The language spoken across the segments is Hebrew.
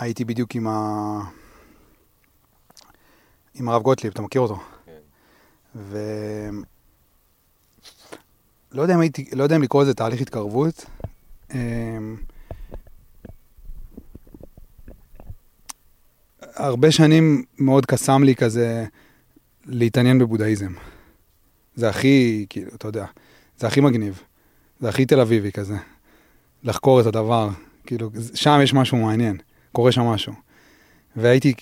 הייתי בדיוק עם ה... עם הרב גוטליב, אתה מכיר אותו? כן. ו... לא יודע אם הייתי, לא יודע אם לקרוא לזה תהליך התקרבות. אמ, הרבה שנים מאוד קסם לי כזה להתעניין בבודהיזם. זה הכי, כאילו, אתה יודע, זה הכי מגניב. זה הכי תל אביבי כזה. לחקור את הדבר. כאילו, שם יש משהו מעניין, קורה שם משהו. והייתי,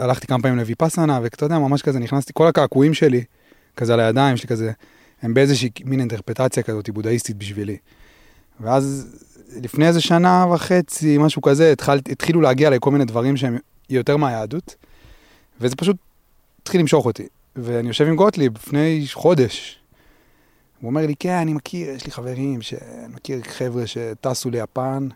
הלכתי כמה פעמים לויפאסנה, ואתה יודע, ממש כזה נכנסתי, כל הקעקועים שלי, כזה על הידיים שלי כזה, הם באיזושהי מין אינטרפטציה כזאת בודהיסטית בשבילי. ואז לפני איזה שנה וחצי, משהו כזה, התחל, התחילו להגיע אליי כל מיני דברים שהם יותר מהיהדות, וזה פשוט התחיל למשוך אותי. ואני יושב עם גוטליב לפני חודש, הוא אומר לי, כן, אני מכיר, יש לי חברים, שאני מכיר חבר'ה שטסו ליפן,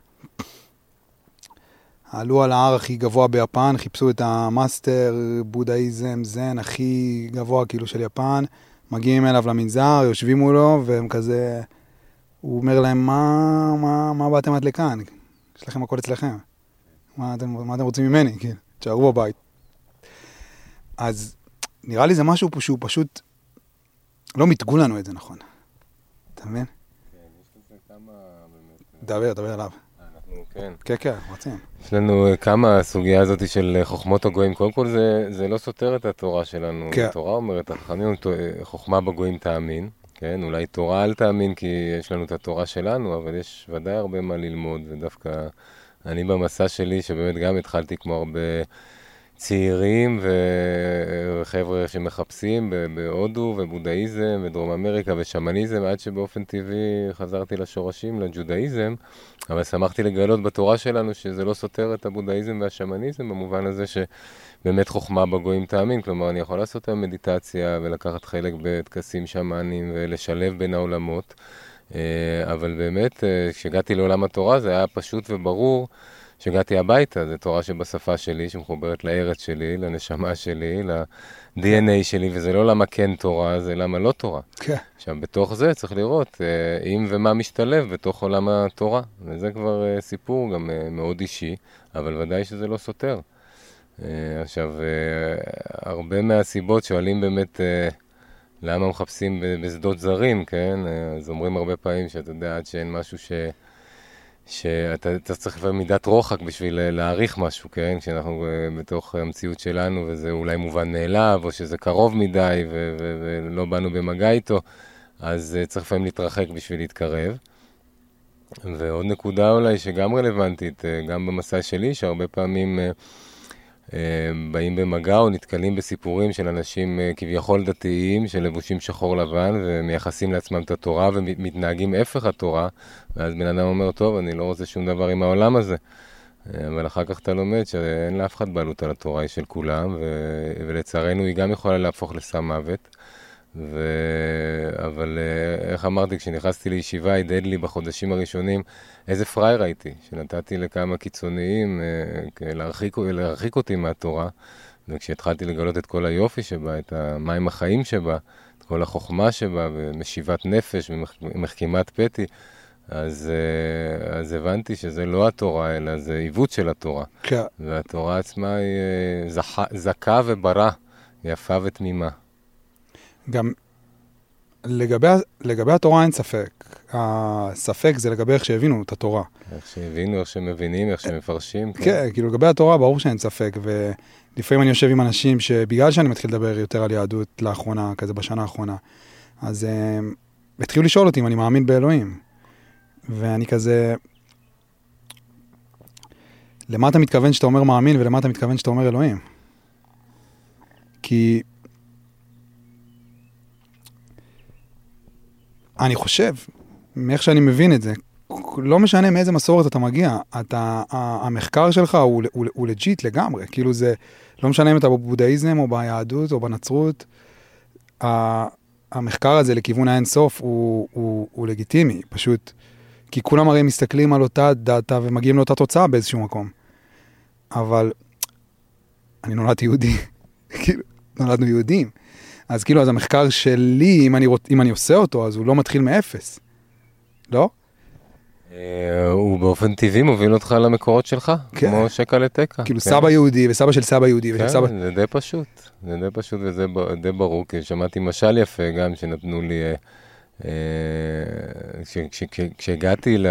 עלו על ההר הכי גבוה ביפן, חיפשו את המאסטר בודהיזם, זן הכי גבוה כאילו של יפן, מגיעים אליו למנזר, יושבים מולו, והם כזה, הוא אומר להם, מה, מה, מה באתם עד לכאן? יש לכם הכל אצלכם. מה אתם, מה אתם רוצים ממני? כאילו, תשארו בבית. אז נראה לי זה משהו פה שהוא פשוט, לא מיתגו לנו את זה נכון. אתה מבין? כן, יש לזה כמה באמת... דבר, דבר עליו. כן. כן, כן, רוצים. יש לנו אה, כמה הסוגיה הזאת של אה, חוכמות הגויים. קודם כל זה, זה לא סותר את התורה שלנו. כן. התורה אומרת, החכמים, אה, חוכמה בגויים תאמין. כן, אולי תורה אל תאמין כי יש לנו את התורה שלנו, אבל יש ודאי הרבה מה ללמוד, ודווקא אני במסע שלי, שבאמת גם התחלתי כמו הרבה צעירים וחבר'ה שמחפשים בהודו ובודהיזם ודרום אמריקה ושמניזם, עד שבאופן טבעי חזרתי לשורשים, לג'ודהיזם, אבל שמחתי לגלות בתורה שלנו שזה לא סותר את הבודהיזם והשמניזם, במובן הזה שבאמת חוכמה בגויים תאמין, כלומר אני יכול לעשות היום מדיטציה ולקחת חלק בטקסים שמאנים ולשלב בין העולמות, אה, אבל באמת אה, כשהגעתי לעולם התורה זה היה פשוט וברור. כשהגעתי הביתה, זו תורה שבשפה שלי, שמחוברת לארץ שלי, לנשמה שלי, ל-DNA שלי, וזה לא למה כן תורה, זה למה לא תורה. כן. עכשיו, בתוך זה צריך לראות אה, אם ומה משתלב בתוך עולם התורה, וזה כבר אה, סיפור גם אה, מאוד אישי, אבל ודאי שזה לא סותר. עכשיו, הרבה מהסיבות שואלים באמת למה מחפשים בשדות זרים, כן? אז אומרים הרבה פעמים שאתה יודע, עד שאין משהו ש... שאתה צריך לפעמים מידת רוחק בשביל להעריך משהו, כן? כשאנחנו אה, בתוך המציאות שלנו וזה אולי מובן מאליו, או שזה קרוב מדי ו- ו- ולא באנו במגע איתו, אז אה, צריך לפעמים להתרחק בשביל להתקרב. ועוד נקודה אולי שגם רלוונטית, אה, גם במסע שלי, שהרבה פעמים אה, באים במגע או נתקלים בסיפורים של אנשים אה, כביכול דתיים שלבושים שחור לבן ומייחסים לעצמם את התורה ומתנהגים הפך התורה ואז בן אדם אומר, טוב, אני לא רוצה שום דבר עם העולם הזה. אה, אבל אחר כך אתה לומד שאין לאף אחד בעלות על התורה, היא של כולם, ו... ולצערנו היא גם יכולה להפוך לסם מוות. ו... אבל אה, איך אמרתי, כשנכנסתי לישיבה, הדהד לי בחודשים הראשונים איזה פראייר הייתי, שנתתי לכמה קיצוניים אה, להרחיק, להרחיק אותי מהתורה, וכשהתחלתי לגלות את כל היופי שבה, את המים החיים שבה, את כל החוכמה שבה, ומשיבת נפש ומחכימת פתי, אז, אה, אז הבנתי שזה לא התורה, אלא זה עיוות של התורה. כן. והתורה עצמה היא זכה, זכה וברה, יפה ותמימה. גם לגבי, לגבי התורה אין ספק. הספק זה לגבי איך שהבינו את התורה. איך שהבינו, איך שמבינים, איך שמפרשים. כן, כן כאילו לגבי התורה ברור שאין ספק. ולפעמים אני יושב עם אנשים שבגלל שאני מתחיל לדבר יותר על יהדות לאחרונה, כזה בשנה האחרונה, אז הם התחילו לשאול אותי אם אני מאמין באלוהים. ואני כזה... למה אתה מתכוון שאתה אומר מאמין ולמה אתה מתכוון שאתה אומר אלוהים? כי אני חושב, מאיך שאני מבין את זה, לא משנה מאיזה מסורת אתה מגיע, אתה, המחקר שלך הוא, הוא, הוא legit לגמרי, כאילו זה, לא משנה אם אתה בבודהיזם או ביהדות או בנצרות, המחקר הזה לכיוון האינסוף הוא, הוא, הוא לגיטימי, פשוט, כי כולם הרי מסתכלים על אותה data ומגיעים לאותה תוצאה באיזשהו מקום. אבל אני נולדתי יהודי, כאילו, נולדנו יהודים. אז כאילו, אז המחקר שלי, אם אני, רוצ, אם אני עושה אותו, אז הוא לא מתחיל מאפס, לא? אה, הוא באופן טבעי מוביל אותך למקורות שלך, כן. כמו שקע לתקע. כאילו כן. סבא יהודי וסבא של סבא יהודי ושל כן, סבא... זה די פשוט, זה די פשוט וזה די ברור, כי שמעתי משל יפה גם שנתנו לי, אה, אה, כש- כש- כש- כשהגעתי ל-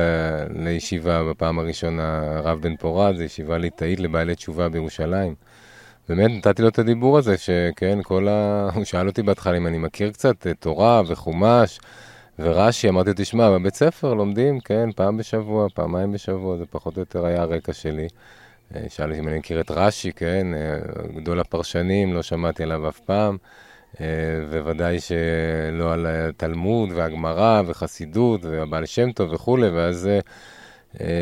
לישיבה בפעם הראשונה, הרב בן פורת, זו ישיבה ליטאית לבעלי תשובה בירושלים. באמת נתתי לו את הדיבור הזה, שכן, כל ה... הוא שאל אותי בהתחלה אם אני מכיר קצת אה, תורה וחומש ורש"י, אמרתי לו, תשמע, בבית ספר לומדים, כן, פעם בשבוע, פעמיים בשבוע, זה פחות או יותר היה הרקע שלי. אה, שאל אותי אם אני מכיר את רש"י, כן, אה, גדול הפרשנים, לא שמעתי עליו אף פעם, וודאי שלא על התלמוד והגמרא וחסידות והבעל שם טוב וכולי, ואז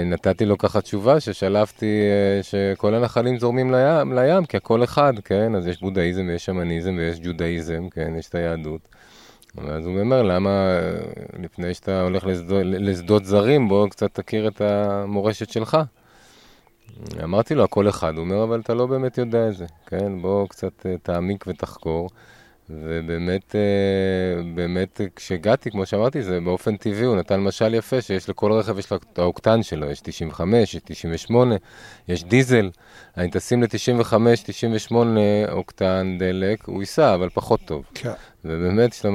נתתי לו ככה תשובה ששלפתי אה, שכל הנחלים זורמים לים, לים, כי הכל אחד, כן, אז יש בודהיזם ויש שמניזם ויש ג'ודהיזם, כן, יש את היהדות. ואז הוא אומר, למה אה, לפני שאתה הולך לשדות, לשדות זרים, בוא קצת תכיר את המורשת שלך. אמרתי לו, הכל אחד. הוא אומר, אבל אתה לא באמת יודע את זה, כן? בוא קצת אה, תעמיק ותחקור. ובאמת, אה, באמת, כשהגעתי, כמו שאמרתי, זה באופן טבעי, הוא נתן משל יפה, שיש לכל רכב, יש לו את האוקטן שלו, יש 95, יש 98, יש דיזל. אני תשים ל-95, 98 אוקטן דלק, הוא ייסע, אבל פחות טוב. כן. ובאמת, כשאתה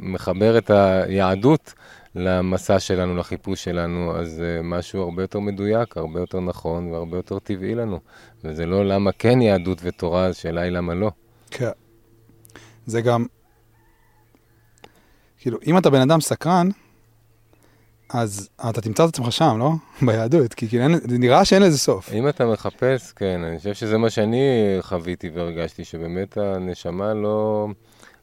מחבר את היהדות למסע שלנו, לחיפוש שלנו, אז זה משהו הרבה יותר מדויק, הרבה יותר נכון והרבה יותר טבעי לנו. וזה לא למה כן יהדות ותורה, השאלה היא למה לא. כן. זה גם, כאילו, אם אתה בן אדם סקרן, אז אתה תמצא את עצמך שם, לא? ביהדות, כי כאילו, אין- נראה שאין לזה סוף. אם אתה מחפש, כן, אני חושב שזה מה שאני חוויתי והרגשתי, שבאמת הנשמה לא...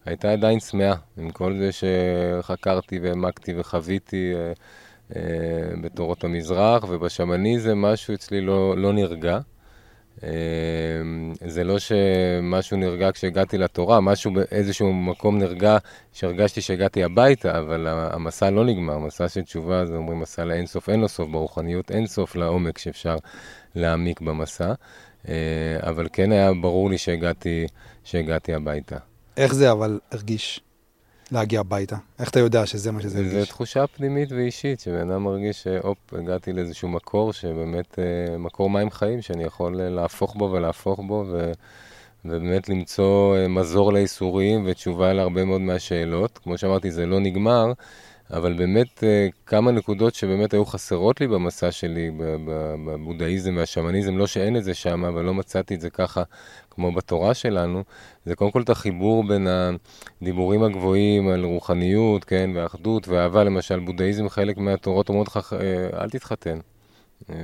הייתה עדיין צמאה, עם כל זה שחקרתי והעמקתי וחוויתי אה, אה, בתורות המזרח, ובשמניזם משהו אצלי לא, לא נרגע. אה, זה לא שמשהו נרגע כשהגעתי לתורה, משהו באיזשהו מקום נרגע שהרגשתי שהגעתי הביתה, אבל המסע לא נגמר, מסע של תשובה, זה אומרים מסע לאינסוף, אין לו סוף, ברוחניות אין סוף לעומק שאפשר להעמיק במסע, אה, אבל כן היה ברור לי שהגעתי, שהגעתי הביתה. איך זה אבל הרגיש להגיע הביתה? איך אתה יודע שזה מה שזה זה הרגיש? תחושה פנימית ואישית, שבן אדם מרגיש שהופ, הגעתי לאיזשהו מקור שבאמת, אה, מקור מים חיים, שאני יכול אה, להפוך בו ולהפוך בו, ו, ובאמת למצוא אה, מזור לייסורים ותשובה להרבה מאוד מהשאלות. כמו שאמרתי, זה לא נגמר, אבל באמת כמה נקודות שבאמת היו חסרות לי במסע שלי, בבודהיזם והשמניזם, לא שאין את זה שם, אבל לא מצאתי את זה ככה כמו בתורה שלנו, זה קודם כל את החיבור בין הדיבורים הגבוהים על רוחניות, כן, ואחדות ואהבה, למשל, בודהיזם, חלק מהתורות אומרות לך, אה, אל תתחתן. אה,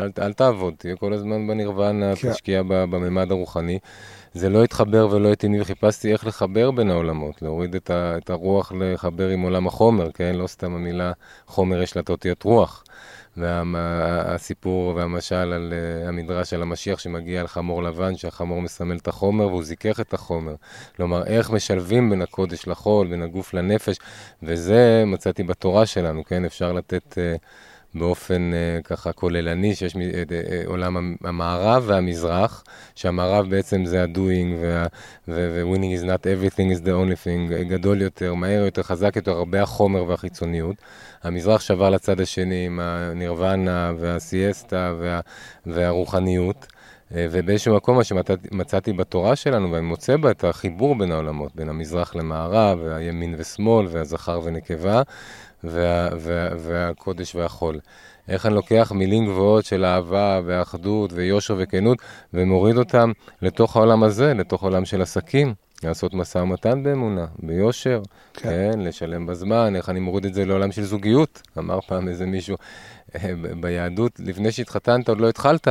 אל, אל תעבוד, תהיה כל הזמן בנירוונה, כן. תשקיע בממד הרוחני. זה לא התחבר ולא לי, וחיפשתי איך לחבר בין העולמות, להוריד את, ה, את הרוח לחבר עם עולם החומר, כן? לא סתם המילה חומר יש לה את אותיות רוח. והסיפור והמשל על uh, המדרש על המשיח שמגיע על חמור לבן, שהחמור מסמל את החומר והוא זיכך את החומר. כלומר, איך משלבים בין הקודש לחול, בין הגוף לנפש, וזה מצאתי בתורה שלנו, כן? אפשר לתת... Uh, באופן uh, ככה כוללני, שיש uh, uh, עולם המערב והמזרח, שהמערב בעצם זה ה-doing, ו-winning is not everything is the only thing, גדול יותר, מהר יותר, חזק יותר, הרבה החומר והחיצוניות. המזרח שבר לצד השני עם הנירוונה והסיאסטה וה, והרוחניות. ובאיזשהו מקום מה שמצאתי בתורה שלנו, ואני מוצא בה את החיבור בין העולמות, בין המזרח למערב, והימין ושמאל, והזכר ונקבה, וה, וה, והקודש והחול. איך אני לוקח מילים גבוהות של אהבה ואחדות ויושר וכנות, ומוריד אותם לתוך העולם הזה, לתוך עולם של עסקים. לעשות משא ומתן באמונה, ביושר, כן. כן, לשלם בזמן, איך אני מוריד את זה לעולם של זוגיות. אמר פעם איזה מישהו, ביהדות, לפני שהתחתנת עוד לא התחלת.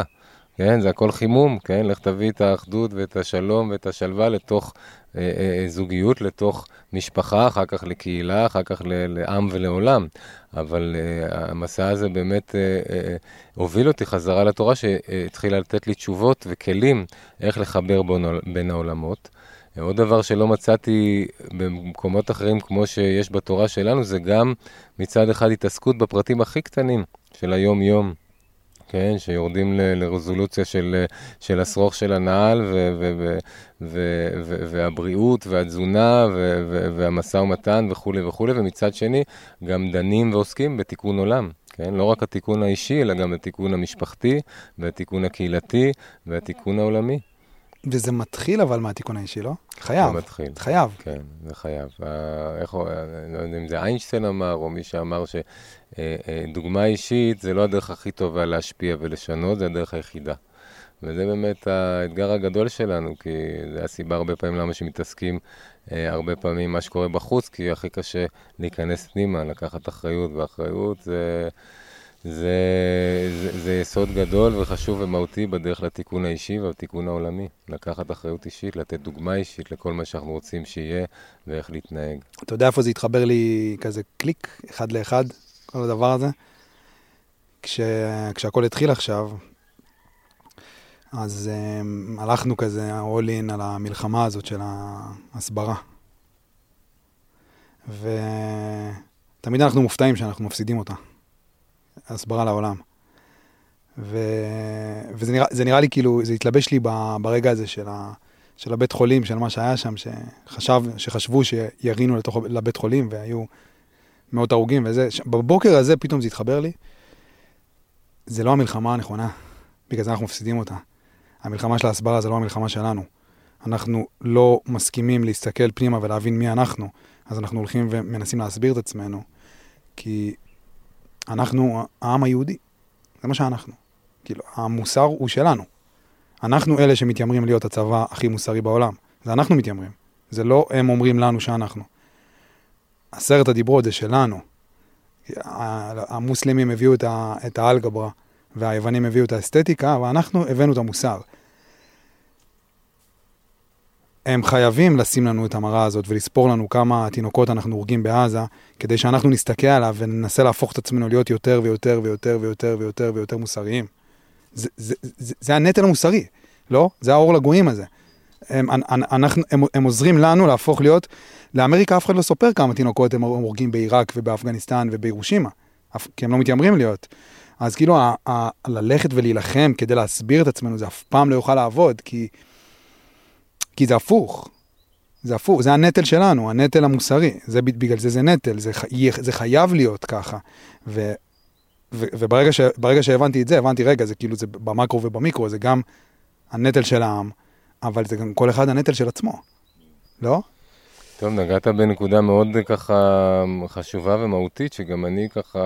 כן, זה הכל חימום, כן, לך תביא את האחדות ואת השלום ואת השלווה לתוך אה, אה, זוגיות, לתוך משפחה, אחר כך לקהילה, אחר כך ל- לעם ולעולם. אבל אה, המסע הזה באמת אה, אה, הוביל אותי חזרה לתורה שהתחילה לתת לי תשובות וכלים איך לחבר בין, בין העולמות. עוד דבר שלא מצאתי במקומות אחרים כמו שיש בתורה שלנו, זה גם מצד אחד התעסקות בפרטים הכי קטנים של היום-יום. כן, שיורדים ל- לרזולוציה של, של השרוך של הנעל, ו- ו- ו- ו- ו- והבריאות, והתזונה, ו- ו- והמשא ומתן וכולי וכולי, ומצד שני, גם דנים ועוסקים בתיקון עולם. כן? לא רק התיקון האישי, אלא גם התיקון המשפחתי, והתיקון הקהילתי, והתיקון העולמי. וזה מתחיל אבל מהתיקון האישי, לא? חייב. זה מתחיל. חייב. כן, זה חייב. אה, איך אני לא יודע אם זה איינשטיין אמר, או מי שאמר שדוגמה אישית זה לא הדרך הכי טובה להשפיע ולשנות, זה הדרך היחידה. וזה באמת האתגר הגדול שלנו, כי זה הסיבה הרבה פעמים למה שמתעסקים אה, הרבה פעמים מה שקורה בחוץ, כי הכי קשה להיכנס פנימה, לקחת אחריות, ואחריות זה, זה, זה, זה יסוד גדול וחשוב ומהותי בדרך לתיקון האישי והתיקון העולמי. לקחת אחריות אישית, לתת דוגמה אישית לכל מה שאנחנו רוצים שיהיה ואיך להתנהג. אתה יודע איפה זה התחבר לי כזה קליק, אחד לאחד, כל הדבר הזה? כש, כשהכל התחיל עכשיו, אז um, הלכנו כזה all in על המלחמה הזאת של ההסברה. ותמיד אנחנו מופתעים שאנחנו מפסידים אותה. הסברה לעולם. ו... וזה נראה, נראה לי כאילו, זה התלבש לי ב... ברגע הזה של, ה... של הבית חולים, של מה שהיה שם, שחשב, שחשבו שירינו לתוך, לבית חולים והיו מאות הרוגים וזה. ש... בבוקר הזה פתאום זה התחבר לי. זה לא המלחמה הנכונה, בגלל זה אנחנו מפסידים אותה. המלחמה של ההסברה זה לא המלחמה שלנו. אנחנו לא מסכימים להסתכל פנימה ולהבין מי אנחנו, אז אנחנו הולכים ומנסים להסביר את עצמנו, כי אנחנו העם היהודי, זה מה שאנחנו. כאילו, המוסר הוא שלנו. אנחנו אלה שמתיימרים להיות הצבא הכי מוסרי בעולם. זה אנחנו מתיימרים. זה לא הם אומרים לנו שאנחנו. עשרת הדיברות זה שלנו. המוסלמים הביאו את האלגברה, והיוונים הביאו את האסתטיקה, ואנחנו הבאנו את המוסר. הם חייבים לשים לנו את המראה הזאת ולספור לנו כמה תינוקות אנחנו הורגים בעזה, כדי שאנחנו נסתכל עליו וננסה להפוך את עצמנו להיות יותר ויותר ויותר ויותר ויותר ויותר מוסריים. זה, זה, זה, זה הנטל המוסרי, לא? זה האור לגויים הזה. הם, אנחנו, הם, הם עוזרים לנו להפוך להיות, לאמריקה אף אחד לא סופר כמה תינוקות הם הורגים בעיראק ובאפגניסטן ובירושימה, כי הם לא מתיימרים להיות. אז כאילו, ה, ה, ללכת ולהילחם כדי להסביר את עצמנו, זה אף פעם לא יוכל לעבוד, כי, כי זה הפוך. זה הפוך, זה הנטל שלנו, הנטל המוסרי. זה, בגלל זה זה נטל, זה, זה חייב להיות ככה. ו, ו, וברגע ש, שהבנתי את זה, הבנתי, רגע, זה כאילו, זה במקרו ובמיקרו, זה גם הנטל של העם, אבל זה גם כל אחד הנטל של עצמו, לא? טוב, נגעת בנקודה מאוד ככה חשובה ומהותית, שגם אני ככה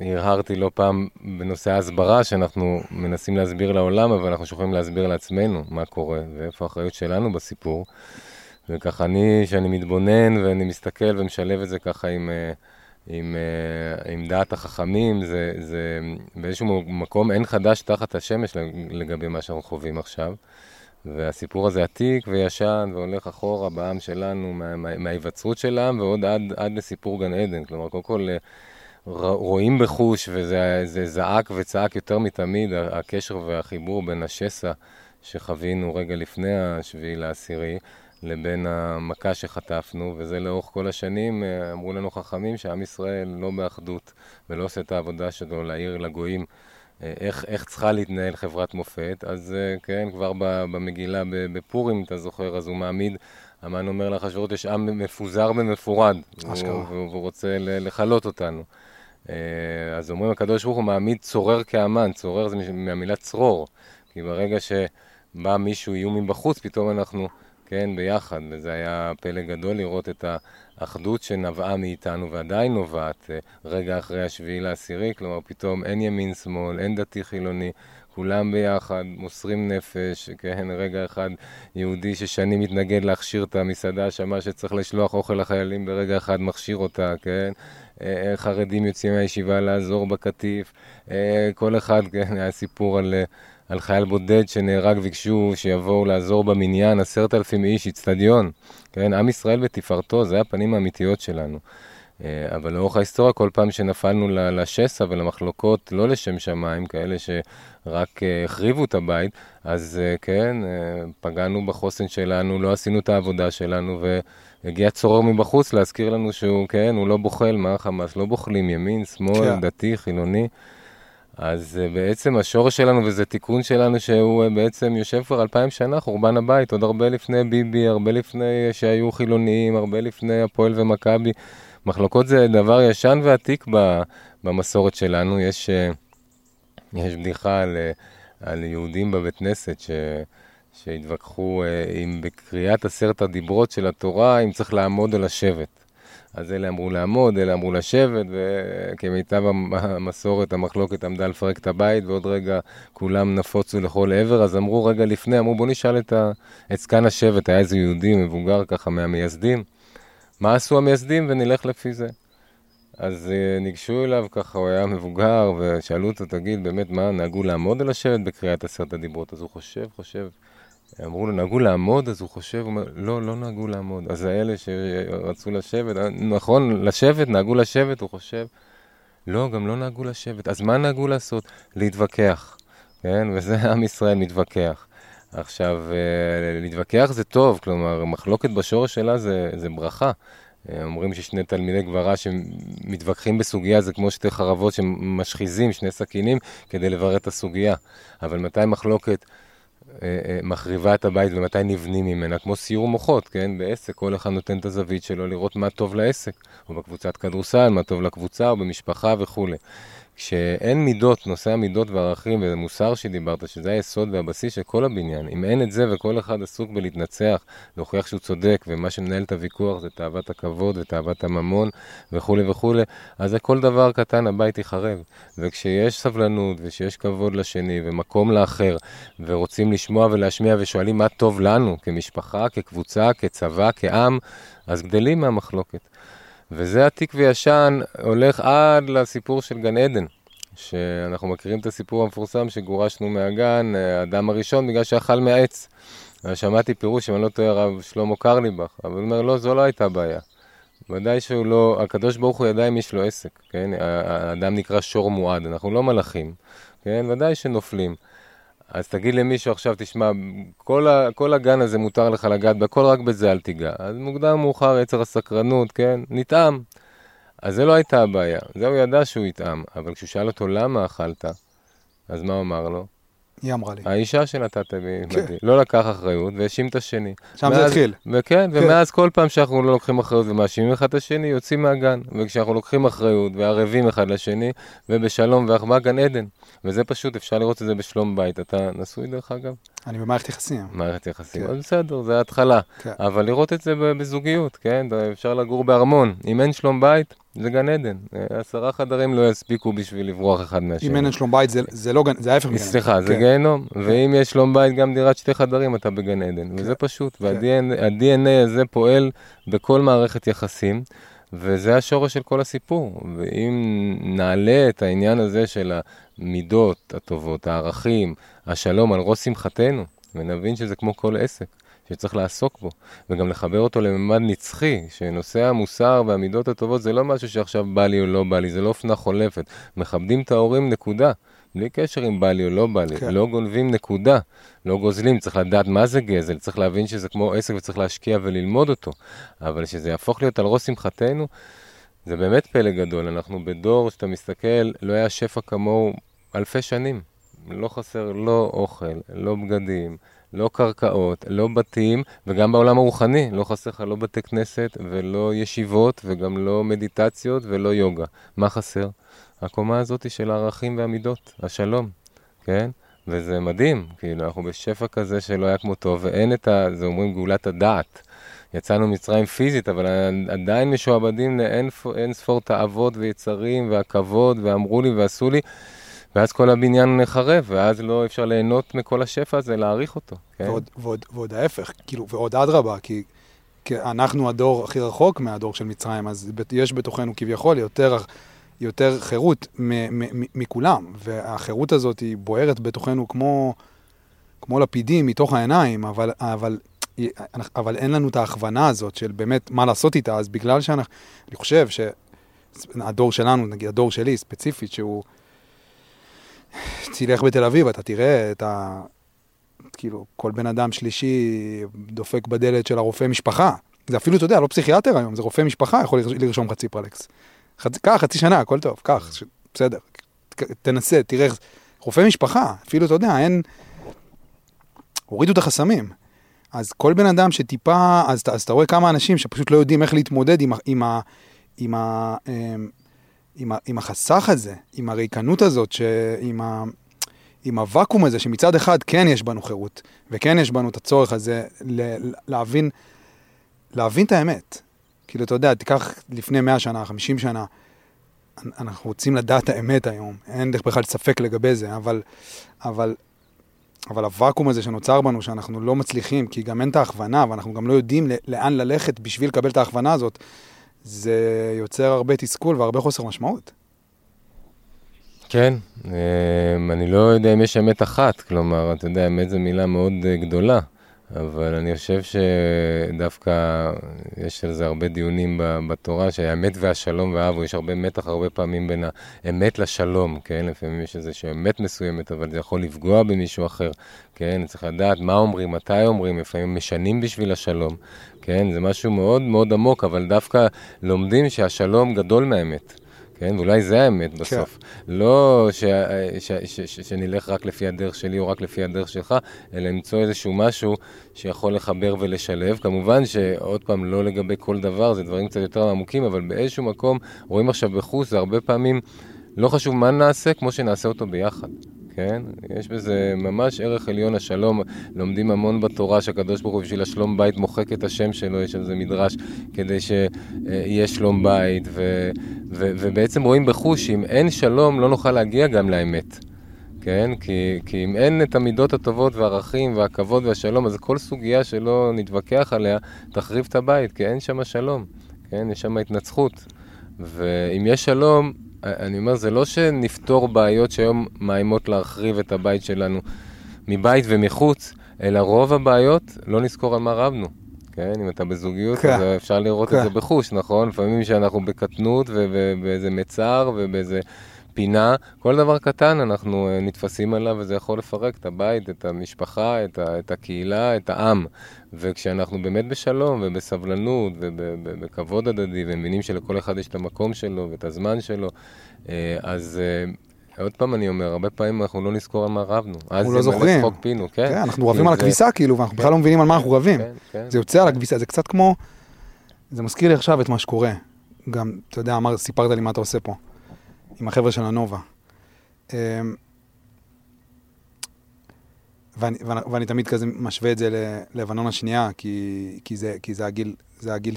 הרהרתי לא פעם בנושא ההסברה, שאנחנו מנסים להסביר לעולם, אבל אנחנו שוכחים להסביר לעצמנו מה קורה, ואיפה האחריות שלנו בסיפור. וככה אני, שאני מתבונן ואני מסתכל ומשלב את זה ככה עם, עם, עם דעת החכמים, זה, זה באיזשהו מקום אין חדש תחת השמש לגבי מה שאנחנו חווים עכשיו. והסיפור הזה עתיק וישן והולך אחורה בעם שלנו, מה, מה, מההיווצרות של העם ועוד עד, עד לסיפור גן עדן. כלומר, קודם כל רואים בחוש, וזה זעק וצעק יותר מתמיד, הקשר והחיבור בין השסע שחווינו רגע לפני השביעי לעשירי, לבין המכה שחטפנו, וזה לאורך כל השנים, אמרו לנו חכמים שעם ישראל לא באחדות ולא עושה את העבודה שלו להעיר לגויים. איך, איך צריכה להתנהל חברת מופת, אז כן, כבר במגילה בפורים, אתה זוכר, אז הוא מעמיד, המן אומר לאחשוורות, יש עם מפוזר ומפורד, והוא, והוא רוצה לכלות אותנו. אז אומרים, הקדוש ברוך הוא מעמיד צורר כאמן, צורר זה מהמילה צרור, כי ברגע שבא מישהו איום מבחוץ, פתאום אנחנו, כן, ביחד, וזה היה פלא גדול לראות את ה... אחדות שנבעה מאיתנו ועדיין נובעת רגע אחרי השביעי לעשירי, כלומר פתאום אין ימין שמאל, אין דתי חילוני, כולם ביחד, מוסרים נפש, כן, רגע אחד יהודי ששנים מתנגד להכשיר את המסעדה, שמע שצריך לשלוח אוכל לחיילים, ברגע אחד מכשיר אותה, כן, חרדים יוצאים מהישיבה לעזור בקטיף, כל אחד, כן, היה סיפור על... על חייל בודד שנהרג ביקשו שיבואו לעזור במניין, עשרת אלפים איש, אצטדיון. כן, עם ישראל בתפארתו, זה הפנים האמיתיות שלנו. אבל לאורך ההיסטוריה, כל פעם שנפלנו לשסע ולמחלוקות, לא לשם שמיים, כאלה שרק החריבו את הבית, אז כן, פגענו בחוסן שלנו, לא עשינו את העבודה שלנו, והגיע צורר מבחוץ להזכיר לנו שהוא, כן, הוא לא בוחל, מה החמאס? לא בוחלים, ימין, שמאל, כן. דתי, חילוני. אז uh, בעצם השורש שלנו, וזה תיקון שלנו, שהוא uh, בעצם יושב כבר אלפיים שנה, חורבן הבית, עוד הרבה לפני ביבי, הרבה לפני שהיו חילוניים, הרבה לפני הפועל ומכבי. מחלוקות זה דבר ישן ועתיק במסורת שלנו. יש, יש בדיחה על, על יהודים בבית כנסת, ש... שהתווכחו אם בקריאת עשרת הדיברות של התורה, אם צריך לעמוד או לשבת. אז אלה אמרו לעמוד, אלה אמרו לשבת, וכמיטב המסורת, המחלוקת עמדה לפרק את הבית, ועוד רגע כולם נפוצו לכל עבר, אז אמרו רגע לפני, אמרו בוא נשאל את, ה... את זקן השבט, היה איזה יהודי מבוגר ככה מהמייסדים, מה עשו המייסדים ונלך לפי זה. אז uh, ניגשו אליו ככה, הוא היה מבוגר, ושאלו אותו, תגיד, באמת, מה, נהגו לעמוד על השבט בקריאת עשרת הדיברות? אז הוא חושב, חושב, אמרו לו, נהגו לעמוד? אז הוא חושב, הוא אומר, לא, לא נהגו לעמוד. אז האלה שרצו לשבת, נכון, לשבת, נהגו לשבת, הוא חושב, לא, גם לא נהגו לשבת. אז מה נהגו לעשות? להתווכח, כן? וזה עם ישראל מתווכח. עכשיו, אה, להתווכח זה טוב, כלומר, מחלוקת בשורש שלה זה, זה ברכה. אה, אומרים ששני תלמידי גברה שמתווכחים בסוגיה זה כמו שתי חרבות שמשחיזים שני סכינים כדי לברר את הסוגיה. אבל מתי מחלוקת אה, אה, מחריבה את הבית ומתי נבנים ממנה, כמו סיור מוחות, כן? בעסק, כל אחד נותן את הזווית שלו לראות מה טוב לעסק, או בקבוצת כדורסל, מה טוב לקבוצה, או במשפחה וכולי. כשאין מידות, נושא המידות והערכים ומוסר שדיברת, שזה היסוד והבסיס של כל הבניין, אם אין את זה וכל אחד עסוק בלהתנצח, להוכיח שהוא צודק, ומה שמנהל את הוויכוח זה תאוות הכבוד ותאוות הממון וכולי וכולי, אז כל דבר קטן הבית ייחרב. וכשיש סבלנות ושיש כבוד לשני ומקום לאחר, ורוצים לשמוע ולהשמיע ושואלים מה טוב לנו כמשפחה, כקבוצה, כצבא, כעם, אז גדלים מהמחלוקת. וזה עתיק וישן, הולך עד לסיפור של גן עדן, שאנחנו מכירים את הסיפור המפורסם שגורשנו מהגן, האדם הראשון בגלל שאכל מהעץ. שמעתי פירוש, אם אני לא טועה, הרב שלמה קרליבך, אבל הוא אומר, לא, זו לא הייתה בעיה. ודאי שהוא לא, הקדוש ברוך הוא ידע אם יש לו עסק, כן? האדם נקרא שור מועד, אנחנו לא מלאכים, כן? ודאי שנופלים. אז תגיד למישהו עכשיו, תשמע, כל, ה, כל הגן הזה מותר לך לגעת בכל, רק בזה אל תיגע. אז מוקדם מאוחר יצר הסקרנות, כן? נטעם. אז זה לא הייתה הבעיה, זה הוא ידע שהוא יטעם, אבל כשהוא שאל אותו למה אכלת, אז מה הוא אמר לו? היא אמרה לי. האישה שנתת בי, כן. לא לקח אחריות והאשים את השני. שם מאז, זה התחיל. וכן, כן. ומאז כל פעם שאנחנו לא לוקחים אחריות ומאשימים אחד את השני, יוצאים מהגן. וכשאנחנו לוקחים אחריות וערבים אחד לשני, ובשלום ואחווה גן עדן. וזה פשוט, אפשר לראות את זה בשלום בית. אתה נשוי דרך אגב? אני במערכת יחסים. מערכת יחסים, כן. בסדר, זה התחלה. כן. אבל לראות את זה בזוגיות, כן? אפשר לגור בארמון. אם אין שלום בית, זה גן עדן. עשרה חדרים לא יספיקו בשביל לברוח אחד מהשני. אם אין שלום בית, זה, זה לא גן, זה ההפך מגן עדן. סליחה, זה כן. גיהנום. כן. ואם יש שלום בית, גם דירת שתי חדרים, אתה בגן עדן. כן. וזה פשוט. כן. וה-DNA הזה פועל בכל מערכת יחסים. וזה השורש של כל הסיפור. ואם נעלה את העניין הזה של המידות הטובות, הערכים, השלום על ראש שמחתנו, ונבין שזה כמו כל עסק, שצריך לעסוק בו, וגם לחבר אותו לממד נצחי, שנושא המוסר והמידות הטובות זה לא משהו שעכשיו בא לי או לא בא לי, זה לא אופנה חולפת. מכבדים את ההורים, נקודה. בלי קשר אם בא לי או לא בא לי, כן. לא גונבים נקודה, לא גוזלים, צריך לדעת מה זה גזל, צריך להבין שזה כמו עסק וצריך להשקיע וללמוד אותו, אבל שזה יהפוך להיות על ראש שמחתנו, זה באמת פלא גדול, אנחנו בדור שאתה מסתכל, לא היה שפע כמוהו אלפי שנים, לא חסר לא אוכל, לא בגדים, לא קרקעות, לא בתים, וגם בעולם הרוחני, לא חסר לך לא בתי כנסת ולא ישיבות וגם לא מדיטציות ולא יוגה. מה חסר? הקומה הזאת של הערכים והמידות, השלום, כן? וזה מדהים, כאילו, אנחנו בשפע כזה שלא היה כמותו, ואין את ה... זה אומרים גאולת הדעת. יצאנו מצרים פיזית, אבל עדיין משועבדים לאין ספור תאוות ויצרים והכבוד, ואמרו לי ועשו לי, ואז כל הבניין נחרב, ואז לא אפשר ליהנות מכל השפע הזה, להעריך אותו. כן? ועוד, ועוד, ועוד ההפך, כאילו, ועוד אדרבה, כי, כי אנחנו הדור הכי רחוק מהדור של מצרים, אז יש בתוכנו כביכול יותר... יותר חירות מכולם, והחירות הזאת היא בוערת בתוכנו כמו, כמו לפידים מתוך העיניים, אבל, אבל, אבל אין לנו את ההכוונה הזאת של באמת מה לעשות איתה, אז בגלל שאנחנו, אני חושב שהדור שלנו, נגיד הדור שלי ספציפית, שהוא, תלך בתל אביב, אתה תראה את ה... כאילו, כל בן אדם שלישי דופק בדלת של הרופא משפחה. זה אפילו, אתה יודע, לא פסיכיאטר היום, זה רופא משפחה יכול לרשום לך ציפרלקס. קח חצי שנה, הכל טוב, קח, ש... בסדר. תנסה, תראה, רופא משפחה, אפילו, אתה יודע, אין... הורידו את החסמים. אז כל בן אדם שטיפה, אז, אז אתה רואה כמה אנשים שפשוט לא יודעים איך להתמודד עם, עם, עם, ה, אמ, עם, ה, עם החסך הזה, עם הריקנות הזאת, ש, ה, עם הוואקום הזה, שמצד אחד כן יש בנו חירות, וכן יש בנו את הצורך הזה ל, להבין, להבין את האמת. כאילו, אתה יודע, תיקח לפני 100 שנה, 50 שנה, אנחנו רוצים לדעת האמת היום, אין דרך בכלל ספק לגבי זה, אבל, אבל, אבל הוואקום הזה שנוצר בנו, שאנחנו לא מצליחים, כי גם אין את ההכוונה, ואנחנו גם לא יודעים לאן ללכת בשביל לקבל את ההכוונה הזאת, זה יוצר הרבה תסכול והרבה חוסר משמעות. כן, אמ, אני לא יודע אם יש אמת אחת, כלומר, אתה יודע, אמת זו מילה מאוד אה, גדולה. אבל אני חושב שדווקא יש על זה הרבה דיונים בתורה, שהאמת והשלום ואהבו, יש הרבה מתח הרבה פעמים בין האמת לשלום, כן? לפעמים יש איזושהי אמת מסוימת, אבל זה יכול לפגוע במישהו אחר, כן? צריך לדעת מה אומרים, מתי אומרים, לפעמים משנים בשביל השלום, כן? זה משהו מאוד מאוד עמוק, אבל דווקא לומדים שהשלום גדול מהאמת. כן? ואולי זה האמת בסוף. כן. לא ש, ש, ש, ש, שנלך רק לפי הדרך שלי או רק לפי הדרך שלך, אלא למצוא איזשהו משהו שיכול לחבר ולשלב. כמובן שעוד פעם, לא לגבי כל דבר, זה דברים קצת יותר עמוקים, אבל באיזשהו מקום, רואים עכשיו בחוץ, זה הרבה פעמים, לא חשוב מה נעשה, כמו שנעשה אותו ביחד. כן? יש בזה ממש ערך עליון השלום. לומדים המון בתורה שהקדוש ברוך הוא בשביל השלום בית מוחק את השם שלו, יש על זה מדרש, כדי שיהיה שלום בית. ו, ו, ובעצם רואים בחוש שאם אין שלום, לא נוכל להגיע גם לאמת. כן? כי, כי אם אין את המידות הטובות והערכים והכבוד והשלום, אז כל סוגיה שלא נתווכח עליה, תחריב את הבית, כי אין שם שלום. כן? יש שם התנצחות. ואם יש שלום, אני אומר, זה לא שנפתור בעיות שהיום מאיימות להחריב את הבית שלנו מבית ומחוץ, אלא רוב הבעיות, לא נזכור על מה רבנו. כן, אם אתה בזוגיות, כן. אז אפשר לראות כן. את זה בחוש, נכון? לפעמים שאנחנו בקטנות ובאיזה מצר ובאיזה פינה, כל דבר קטן אנחנו אה, נתפסים עליו וזה יכול לפרק את הבית, את המשפחה, את, ה, את הקהילה, את העם. וכשאנחנו באמת בשלום ובסבלנות ובכבוד הדדי ומבינים שלכל אחד יש את המקום שלו ואת הזמן שלו, אה, אז... אה, עוד פעם אני אומר, הרבה פעמים אנחנו לא נזכור על מה רבנו. אנחנו לא זוכרים. פינו, כן. כן, אנחנו רבים על הכביסה כאילו, ואנחנו בכלל לא מבינים על מה אנחנו רבים. כן, כן. זה יוצא על הכביסה, זה קצת כמו... זה מזכיר לי עכשיו את מה שקורה. גם, אתה יודע, אמר, סיפרת לי מה אתה עושה פה. עם החבר'ה של הנובה. אמ, ואני, ואני, ואני תמיד כזה משווה את זה ללבנון השנייה, כי, כי, זה, כי זה הגיל, זה הגיל,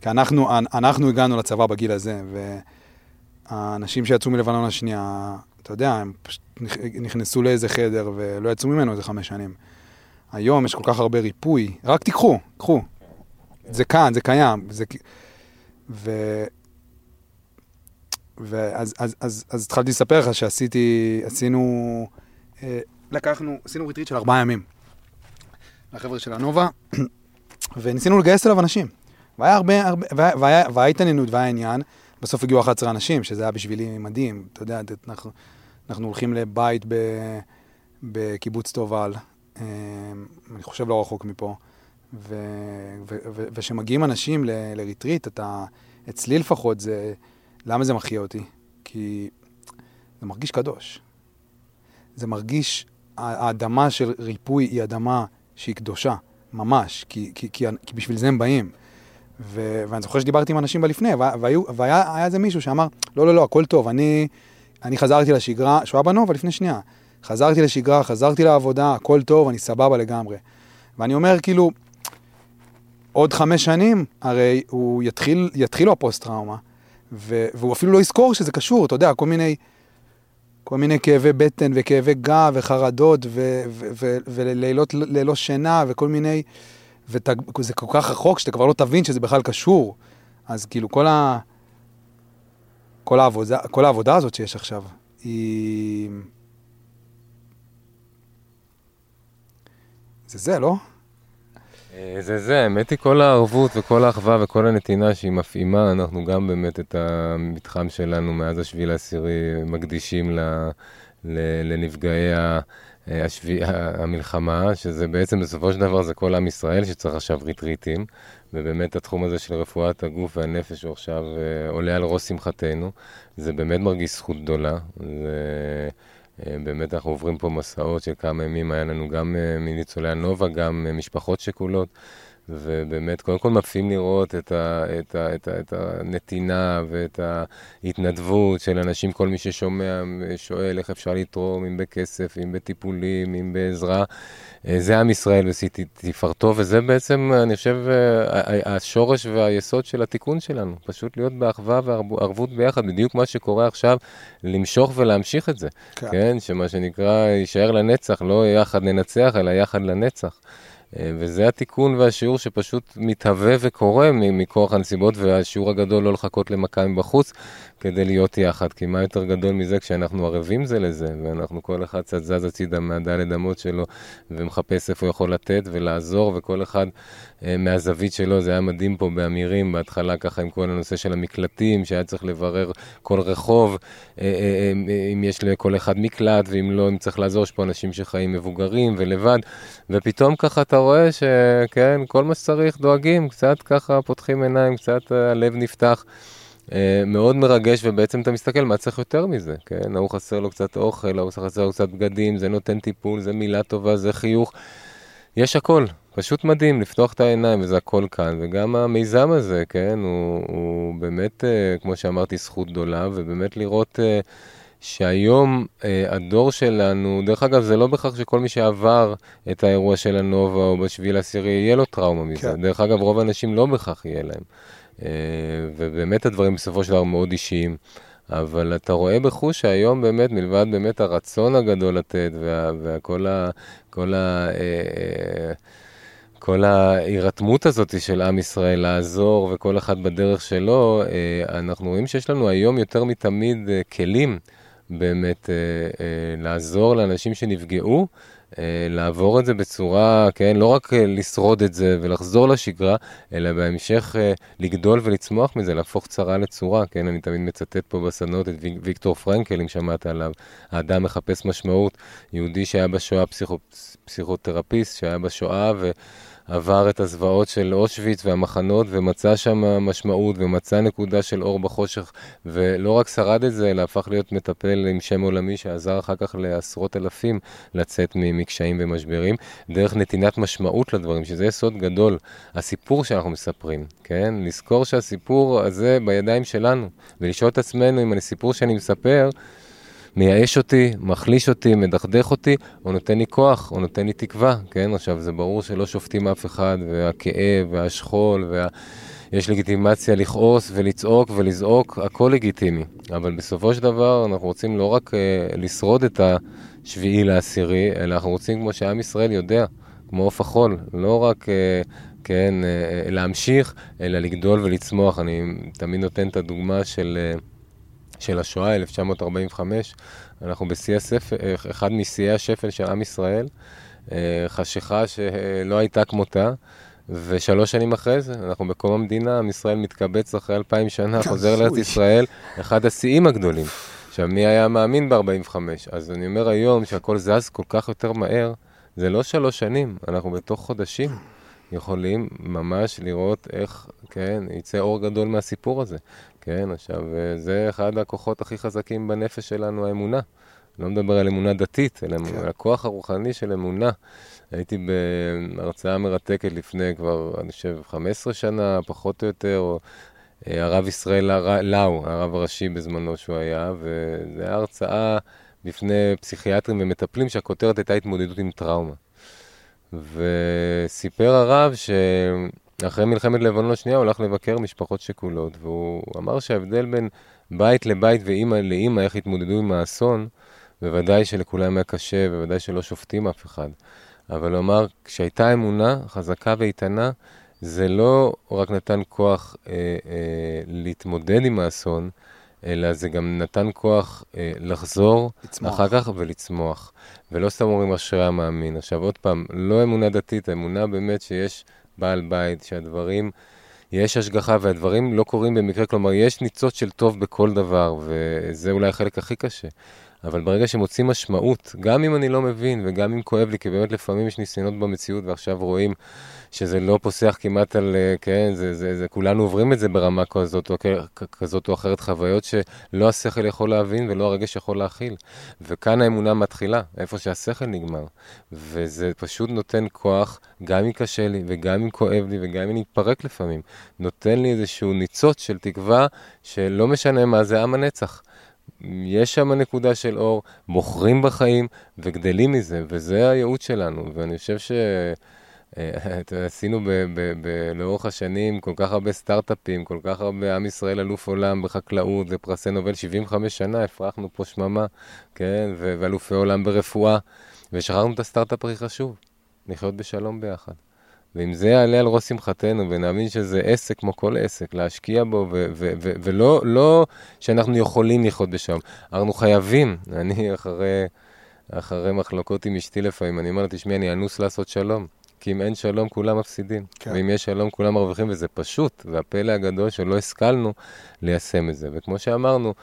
כי אנחנו, אנחנו הגענו לצבא בגיל הזה, והאנשים שיצאו מלבנון השנייה, אתה יודע, הם פשוט נכנסו לאיזה חדר ולא יצאו ממנו איזה חמש שנים. היום יש כל כך הרבה ריפוי, רק תיקחו, קחו. זה כאן, זה קיים. זה... ו... ואז אז, אז, אז התחלתי לספר לך שעשיתי, עשינו, אה, לקחנו, עשינו ריטריט של ארבעה ימים. לחבר'ה של הנובה, וניסינו לגייס אליו אנשים. והיה הרבה, הרבה, והיה, והיה התעניינות והיה עניין. בסוף הגיעו 11 אנשים, שזה היה בשבילי מדהים. אתה יודע, אנחנו, אנחנו הולכים לבית ב, בקיבוץ תובל, אה, אני חושב לא רחוק מפה, וכשמגיעים אנשים לריטריט, אתה, אצלי לפחות, זה... למה זה מחיה אותי? כי זה מרגיש קדוש. זה מרגיש, האדמה של ריפוי היא אדמה שהיא קדושה, ממש, כי, כי, כי, כי בשביל זה הם באים. ו, ואני זוכר שדיברתי עם אנשים בלפני, והיה איזה מישהו שאמר, לא, לא, לא, הכל טוב, אני, אני חזרתי לשגרה, שהוא היה בנובה לפני שנייה, חזרתי לשגרה, חזרתי לעבודה, הכל טוב, אני סבבה לגמרי. ואני אומר, כאילו, עוד חמש שנים, הרי הוא יתחיל, יתחיל לו הפוסט-טראומה, והוא אפילו לא יזכור שזה קשור, אתה יודע, כל מיני, כל מיני כאבי בטן וכאבי גב וחרדות ולילות ללא שינה וכל מיני, וזה כל כך רחוק שאתה כבר לא תבין שזה בכלל קשור. אז כאילו כל, ה, כל, העבודה, כל העבודה הזאת שיש עכשיו, היא... זה זה, לא? אה, זה זה, האמת היא כל הערבות וכל האחווה וכל הנתינה שהיא מפעימה, אנחנו גם באמת את המתחם שלנו מאז השביעי לעשירי מקדישים ל, ל, לנפגעי אה, השבי... המלחמה, שזה בעצם בסופו של דבר זה כל עם ישראל שצריך עכשיו ריטריטים, ובאמת התחום הזה של רפואת הגוף והנפש הוא עכשיו אה, עולה על ראש שמחתנו, זה באמת מרגיש זכות גדולה. זה... אה, באמת אנחנו עוברים פה מסעות של כמה ימים, היה לנו גם מניצולי הנובה, גם משפחות שכולות. ובאמת, קודם כל מפעים לראות את, ה, את, ה, את, ה, את הנתינה ואת ההתנדבות של אנשים, כל מי ששומע שואל איך אפשר לתרום, אם בכסף, אם בטיפולים, אם בעזרה. אה, זה עם ישראל ותפארתו, וזה בעצם, אני חושב, אה, השורש והיסוד של התיקון שלנו. פשוט להיות באחווה וערבות ביחד, בדיוק מה שקורה עכשיו, למשוך ולהמשיך את זה. כן, כן שמה שנקרא, יישאר לנצח, לא יחד ננצח, אלא יחד לנצח. אה, וזה התיקון והשיעור שפשוט מתהווה וקורה מכוח הנסיבות, והשיעור הגדול לא לחכות למכה מבחוץ כדי להיות יחד. כי מה יותר גדול מזה כשאנחנו ערבים זה לזה, ואנחנו כל אחד קצת זז הצידה מהדלת אמות שלו ומחפש איפה הוא יכול לתת ולעזור, וכל אחד אה, מהזווית שלו, זה היה מדהים פה באמירים, בהתחלה ככה עם כל הנושא של המקלטים, שהיה צריך לברר כל רחוב, אה, אם יש לכל אחד מקלט, ואם לא, אם צריך לעזור, יש פה אנשים שחיים מבוגרים ולבד, ופתאום ככה אתה רואה שכן, כל מה שצריך דואגים, קצת ככה פותחים עיניים, קצת הלב נפתח. אה, מאוד מרגש, ובעצם אתה מסתכל, מה צריך יותר מזה, כן? ההוא חסר לו קצת אוכל, ההוא חסר לו קצת בגדים, זה נותן טיפול, זה מילה טובה, זה חיוך. יש הכל, פשוט מדהים לפתוח את העיניים, וזה הכל כאן. וגם המיזם הזה, כן, הוא, הוא באמת, אה, כמו שאמרתי, זכות גדולה, ובאמת לראות... אה, שהיום אה, הדור שלנו, דרך אגב, זה לא בהכרח שכל מי שעבר את האירוע של הנובה או בשביל העשירי, יהיה לו טראומה מזה. כן. דרך אגב, רוב האנשים לא בהכרח יהיה להם. אה, ובאמת הדברים בסופו של דבר מאוד אישיים. אבל אתה רואה בחוש שהיום באמת, מלבד באמת הרצון הגדול לתת, וכל ה... כל ה... אה, אה, כל ההירתמות הזאת של עם ישראל לעזור וכל אחד בדרך שלו, אה, אנחנו רואים שיש לנו היום יותר מתמיד כלים באמת אה, אה, לעזור לאנשים שנפגעו, אה, לעבור את זה בצורה, כן, לא רק אה, לשרוד את זה ולחזור לשגרה, אלא בהמשך אה, לגדול ולצמוח מזה, להפוך צרה לצורה, כן, אני תמיד מצטט פה בסדנות את ויק, ויקטור פרנקל, אם שמעת עליו, האדם מחפש משמעות, יהודי שהיה בשואה פסיכו, פסיכותרפיסט, שהיה בשואה ו... עבר את הזוועות של אושוויץ והמחנות ומצא שם משמעות ומצא נקודה של אור בחושך ולא רק שרד את זה, אלא הפך להיות מטפל עם שם עולמי שעזר אחר כך לעשרות אלפים לצאת מקשיים ומשברים, דרך נתינת משמעות לדברים, שזה יסוד גדול. הסיפור שאנחנו מספרים, כן? לזכור שהסיפור הזה בידיים שלנו, ולשאול את עצמנו אם הסיפור שאני מספר מייאש אותי, מחליש אותי, מדכדך אותי, או נותן לי כוח, או נותן לי תקווה, כן? עכשיו, זה ברור שלא שופטים אף אחד, והכאב, והשכול, וה... יש לגיטימציה לכעוס ולצעוק ולזעוק, הכל לגיטימי. אבל בסופו של דבר אנחנו רוצים לא רק uh, לשרוד את השביעי לעשירי, אלא אנחנו רוצים, כמו שעם ישראל יודע, כמו עוף החול, לא רק, uh, כן, uh, להמשיך, אלא לגדול ולצמוח. אני תמיד נותן את הדוגמה של... של השואה, 1945, אנחנו בשיא הספל, אחד משיאי השפל של עם ישראל, אה, חשיכה שלא הייתה כמותה. ושלוש שנים אחרי זה, אנחנו בקום המדינה, עם ישראל מתקבץ אחרי אלפיים שנה, חוזר לארץ ישראל, אחד השיאים הגדולים. עכשיו, מי היה מאמין ב-45? אז אני אומר היום שהכל זז כל כך יותר מהר, זה לא שלוש שנים, אנחנו בתוך חודשים יכולים ממש לראות איך, כן, יצא אור גדול מהסיפור הזה. כן, עכשיו, אה, זה אחד הכוחות הכי חזקים בנפש שלנו, האמונה. לא מדבר על אמונה דתית, אלא כן. על הכוח הרוחני של אמונה. הייתי בהרצאה מרתקת לפני כבר, אני חושב, 15 שנה, פחות או יותר, או אה, הרב ישראל לאו, הרב הראשי בזמנו שהוא היה, וזו הייתה הרצאה בפני פסיכיאטרים ומטפלים שהכותרת הייתה התמודדות עם טראומה. וסיפר הרב ש... אחרי מלחמת לבנון השנייה הוא הלך לבקר משפחות שכולות, והוא אמר שההבדל בין בית לבית ואימא לאימא, איך התמודדו עם האסון, בוודאי שלכולם היה קשה, בוודאי שלא שופטים אף אחד. אבל הוא אמר, כשהייתה אמונה חזקה ואיתנה, זה לא רק נתן כוח אה, אה, להתמודד עם האסון, אלא זה גם נתן כוח אה, לחזור לצמוח. אחר כך ולצמוח. ולא סתם אומרים אשרי המאמין. עכשיו עוד פעם, לא אמונה דתית, אמונה באמת שיש בעל בית, שהדברים, יש השגחה והדברים לא קורים במקרה, כלומר, יש ניצוץ של טוב בכל דבר, וזה אולי החלק הכי קשה. אבל ברגע שמוצאים משמעות, גם אם אני לא מבין וגם אם כואב לי, כי באמת לפעמים יש ניסיונות במציאות ועכשיו רואים שזה לא פוסח כמעט על, אה, כן, זה, זה, זה, כולנו עוברים את זה ברמה כזאת או, כזאת או אחרת, חוויות שלא השכל יכול להבין ולא הרגש יכול להכיל. וכאן האמונה מתחילה, איפה שהשכל נגמר. וזה פשוט נותן כוח, גם אם קשה לי וגם אם כואב לי וגם אם נתפרק לפעמים. נותן לי איזשהו ניצוץ של תקווה שלא משנה מה זה עם הנצח. יש שם נקודה של אור, בוחרים בחיים וגדלים מזה, וזה הייעוד שלנו. ואני חושב ש... אה, עשינו לאורך השנים כל כך הרבה סטארט-אפים, כל כך הרבה עם ישראל אלוף עולם בחקלאות ופרסי נובל, 75 שנה הפרחנו פה שממה, כן, ואלופי עולם ברפואה, ושכחנו את הסטארט-אפ הכי חשוב, לחיות בשלום ביחד. ואם זה יעלה על ראש שמחתנו, ונאמין שזה עסק כמו כל עסק, להשקיע בו, ולא לא שאנחנו יכולים לחיות בשלום, אנחנו חייבים, אני אחרי, אחרי מחלוקות עם אשתי לפעמים, אני אומר לה, תשמעי, אני אנוס לעשות שלום. כי אם אין שלום, כולם מפסידים. כן. ואם יש שלום, כולם מרוויחים, וזה פשוט. והפלא הגדול שלא השכלנו ליישם את זה. וכמו שאמרנו,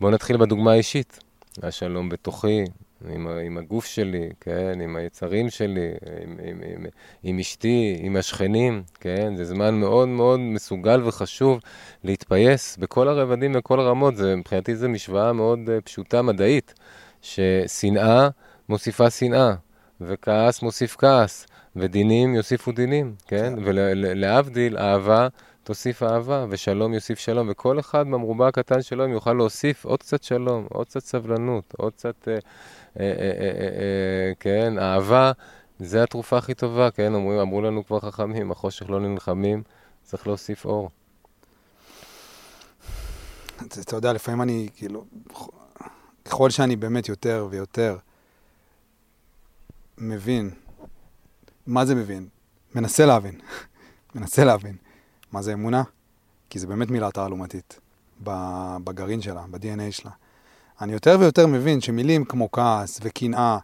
בואו נתחיל בדוגמה האישית. השלום בתוכי, עם, עם הגוף שלי, כן, עם היצרים שלי, עם, עם, עם, עם אשתי, עם השכנים, כן, זה זמן מאוד מאוד מסוגל וחשוב להתפייס בכל הרבדים וכל הרמות, זה, מבחינתי זו משוואה מאוד uh, פשוטה מדעית, ששנאה מוסיפה שנאה, וכעס מוסיף כעס, ודינים יוסיפו דינים, כן? כן. ולהבדיל, אהבה תוסיף אהבה, ושלום יוסיף שלום, וכל אחד במרובע הקטן שלו יוכל להוסיף עוד קצת שלום, עוד קצת סבלנות, עוד קצת, אה, אה, אה, אה, אה, אה, כן, אהבה, זה התרופה הכי טובה, כן? אמרו, אמרו לנו כבר חכמים, החושך לא נלחמים, צריך להוסיף אור. אתה יודע, לפעמים אני, כאילו, ככל שאני באמת יותר ויותר מבין מה זה מבין? מנסה להבין. מנסה להבין. מה זה אמונה? כי זה באמת מילה תעלומתית בגרעין שלה, ב-DNA שלה. אני יותר ויותר מבין שמילים כמו כעס וקנאה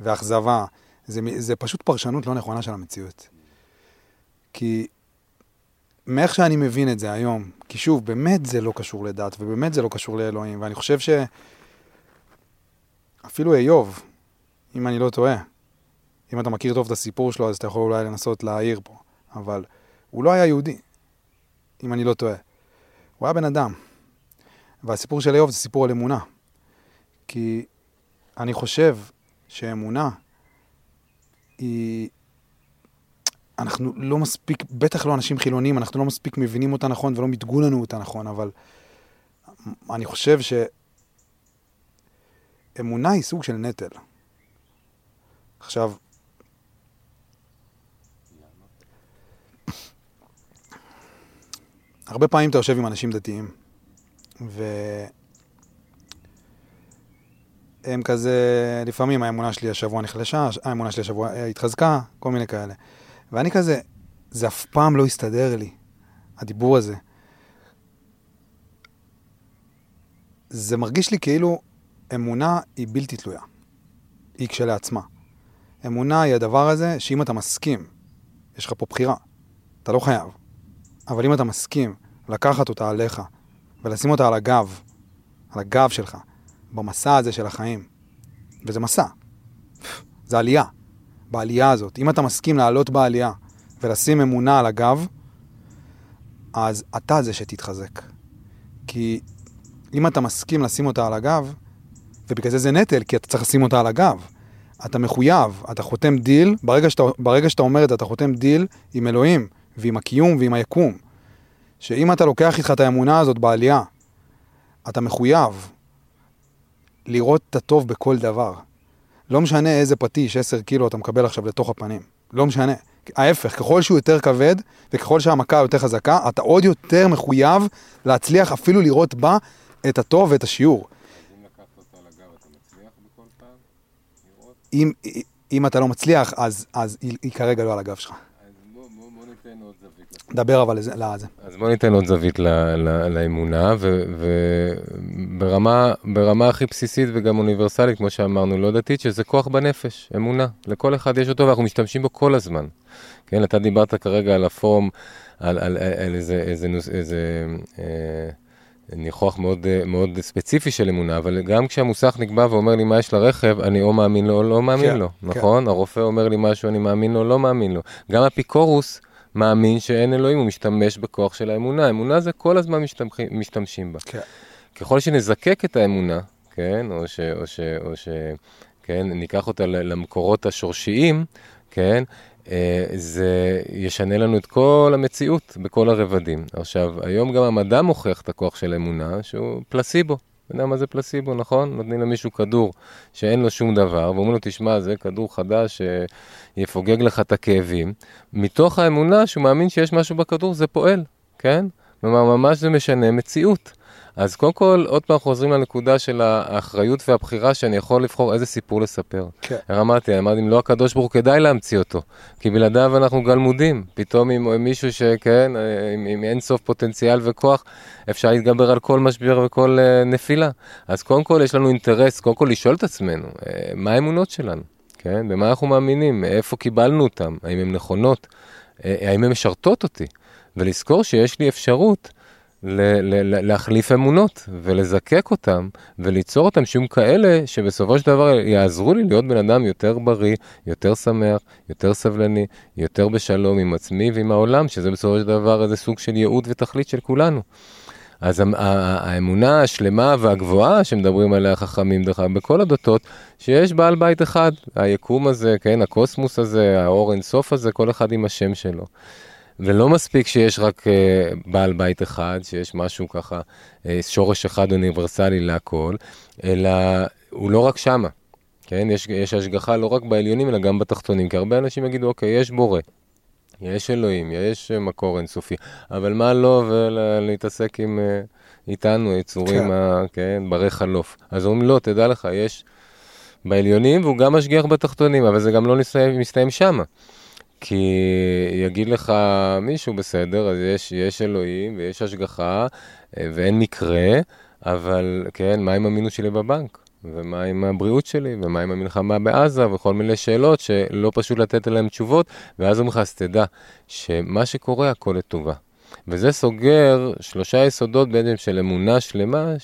ואכזבה, זה, זה פשוט פרשנות לא נכונה של המציאות. כי מאיך שאני מבין את זה היום, כי שוב, באמת זה לא קשור לדת, ובאמת זה לא קשור לאלוהים, ואני חושב שאפילו איוב, אם אני לא טועה, אם אתה מכיר טוב את הסיפור שלו, אז אתה יכול אולי לנסות להעיר פה. אבל הוא לא היה יהודי, אם אני לא טועה. הוא היה בן אדם. והסיפור של איוב זה סיפור על אמונה. כי אני חושב שאמונה היא... אנחנו לא מספיק, בטח לא אנשים חילונים, אנחנו לא מספיק מבינים אותה נכון ולא מיתגו לנו אותה נכון, אבל אני חושב שאמונה היא סוג של נטל. עכשיו, הרבה פעמים אתה יושב עם אנשים דתיים, והם כזה, לפעמים האמונה שלי השבוע נחלשה, האמונה שלי השבוע אה, התחזקה, כל מיני כאלה. ואני כזה, זה אף פעם לא הסתדר לי, הדיבור הזה. זה מרגיש לי כאילו אמונה היא בלתי תלויה. היא כשלעצמה. אמונה היא הדבר הזה שאם אתה מסכים, יש לך פה בחירה, אתה לא חייב. אבל אם אתה מסכים לקחת אותה עליך ולשים אותה על הגב, על הגב שלך, במסע הזה של החיים, וזה מסע, זה עלייה, בעלייה הזאת. אם אתה מסכים לעלות בעלייה ולשים אמונה על הגב, אז אתה זה שתתחזק. כי אם אתה מסכים לשים אותה על הגב, ובגלל זה זה נטל, כי אתה צריך לשים אותה על הגב. אתה מחויב, אתה חותם דיל, ברגע שאתה, ברגע שאתה אומר את זה, אתה חותם דיל עם אלוהים, ועם הקיום ועם היקום. שאם אתה לוקח איתך את האמונה הזאת בעלייה, אתה מחויב לראות את הטוב בכל דבר. לא משנה איזה פטיש, 10 קילו אתה מקבל עכשיו לתוך הפנים. לא משנה. ההפך, ככל שהוא יותר כבד, וככל שהמכה יותר חזקה, אתה עוד יותר מחויב להצליח אפילו לראות בה את הטוב ואת השיעור. אם, אם אתה לא מצליח, אז, אז היא, היא כרגע לא על הגב שלך. דבר אבל לזה. אז בוא ניתן עוד זווית ל, ל, לאמונה, וברמה הכי בסיסית וגם אוניברסלית, כמו שאמרנו, לא דתית, שזה כוח בנפש, אמונה. לכל אחד יש אותו ואנחנו משתמשים בו כל הזמן. כן, אתה דיברת כרגע על הפורום, על, על, על איזה, איזה, איזה, איזה אה, ניחוח מאוד, מאוד ספציפי של אמונה, אבל גם כשהמוסך נקבע ואומר לי מה יש לרכב, אני או מאמין לו או לא מאמין כן, לו, כן. נכון? הרופא אומר לי משהו, אני מאמין לו או לא מאמין לו. גם אפיקורוס מאמין שאין אלוהים, הוא משתמש בכוח של האמונה. אמונה זה כל הזמן משתמש, משתמשים בה. כן. ככל שנזקק את האמונה, כן, או ש... או ש, או ש כן, ניקח אותה למקורות השורשיים, כן, אה, זה ישנה לנו את כל המציאות בכל הרבדים. עכשיו, היום גם המדע מוכיח את הכוח של אמונה, שהוא פלסיבו. אתה יודע מה זה פלסיבו, נכון? נותנים למישהו כדור שאין לו שום דבר, ואומרים לו, תשמע, זה כדור חדש שיפוגג לך את הכאבים. מתוך האמונה שהוא מאמין שיש משהו בכדור, זה פועל, כן? כלומר, ממש זה משנה מציאות. אז קודם כל, עוד פעם חוזרים לנקודה של האחריות והבחירה שאני יכול לבחור איזה סיפור לספר. כן. אמרתי, אמרתי, אם לא הקדוש ברוך הוא, כדאי להמציא אותו. כי בלעדיו אנחנו גלמודים. פתאום עם מישהו שכן, עם, עם אין סוף פוטנציאל וכוח, אפשר להתגבר על כל משבר וכל uh, נפילה. אז קודם כל, יש לנו אינטרס, קודם כל לשאול את עצמנו, uh, מה האמונות שלנו? כן? במה אנחנו מאמינים? איפה קיבלנו אותם? האם הן נכונות? Uh, האם הן משרתות אותי? ולזכור שיש לי אפשרות. להחליף אמונות ולזקק אותם וליצור אותם שיהיו כאלה שבסופו של דבר יעזרו לי להיות בן אדם יותר בריא, יותר שמח, יותר סבלני, יותר בשלום עם עצמי ועם העולם, שזה בסופו של דבר איזה סוג של ייעוד ותכלית של כולנו. אז האמונה השלמה והגבוהה שמדברים עליה חכמים, דרך אגב, בכל הדתות, שיש בעל בית אחד, היקום הזה, כן, הקוסמוס הזה, האור אינסוף הזה, כל אחד עם השם שלו. ולא מספיק שיש רק uh, בעל בית אחד, שיש משהו ככה, uh, שורש אחד אוניברסלי להכל, אלא הוא לא רק שמה, כן? יש, יש השגחה לא רק בעליונים, אלא גם בתחתונים, כי הרבה אנשים יגידו, אוקיי, יש בורא, יש אלוהים, יש uh, מקור אינסופי, אבל מה לא ולהתעסק עם, uh, איתנו, יצורים, כן. ה, כן, ברי חלוף. אז אומרים, לא, תדע לך, יש בעליונים, והוא גם משגיח בתחתונים, אבל זה גם לא מסתיים, מסתיים שמה. כי יגיד לך מישהו, בסדר, אז יש, יש אלוהים ויש השגחה אה, ואין מקרה, אבל כן, מה עם המינוס שלי בבנק? ומה עם הבריאות שלי? ומה עם המלחמה בעזה? וכל מיני שאלות שלא פשוט לתת עליהן תשובות, ואז אומרים לך, אז תדע שמה שקורה הכל לטובה. וזה סוגר שלושה יסודות בעצם של אמונה שלמה,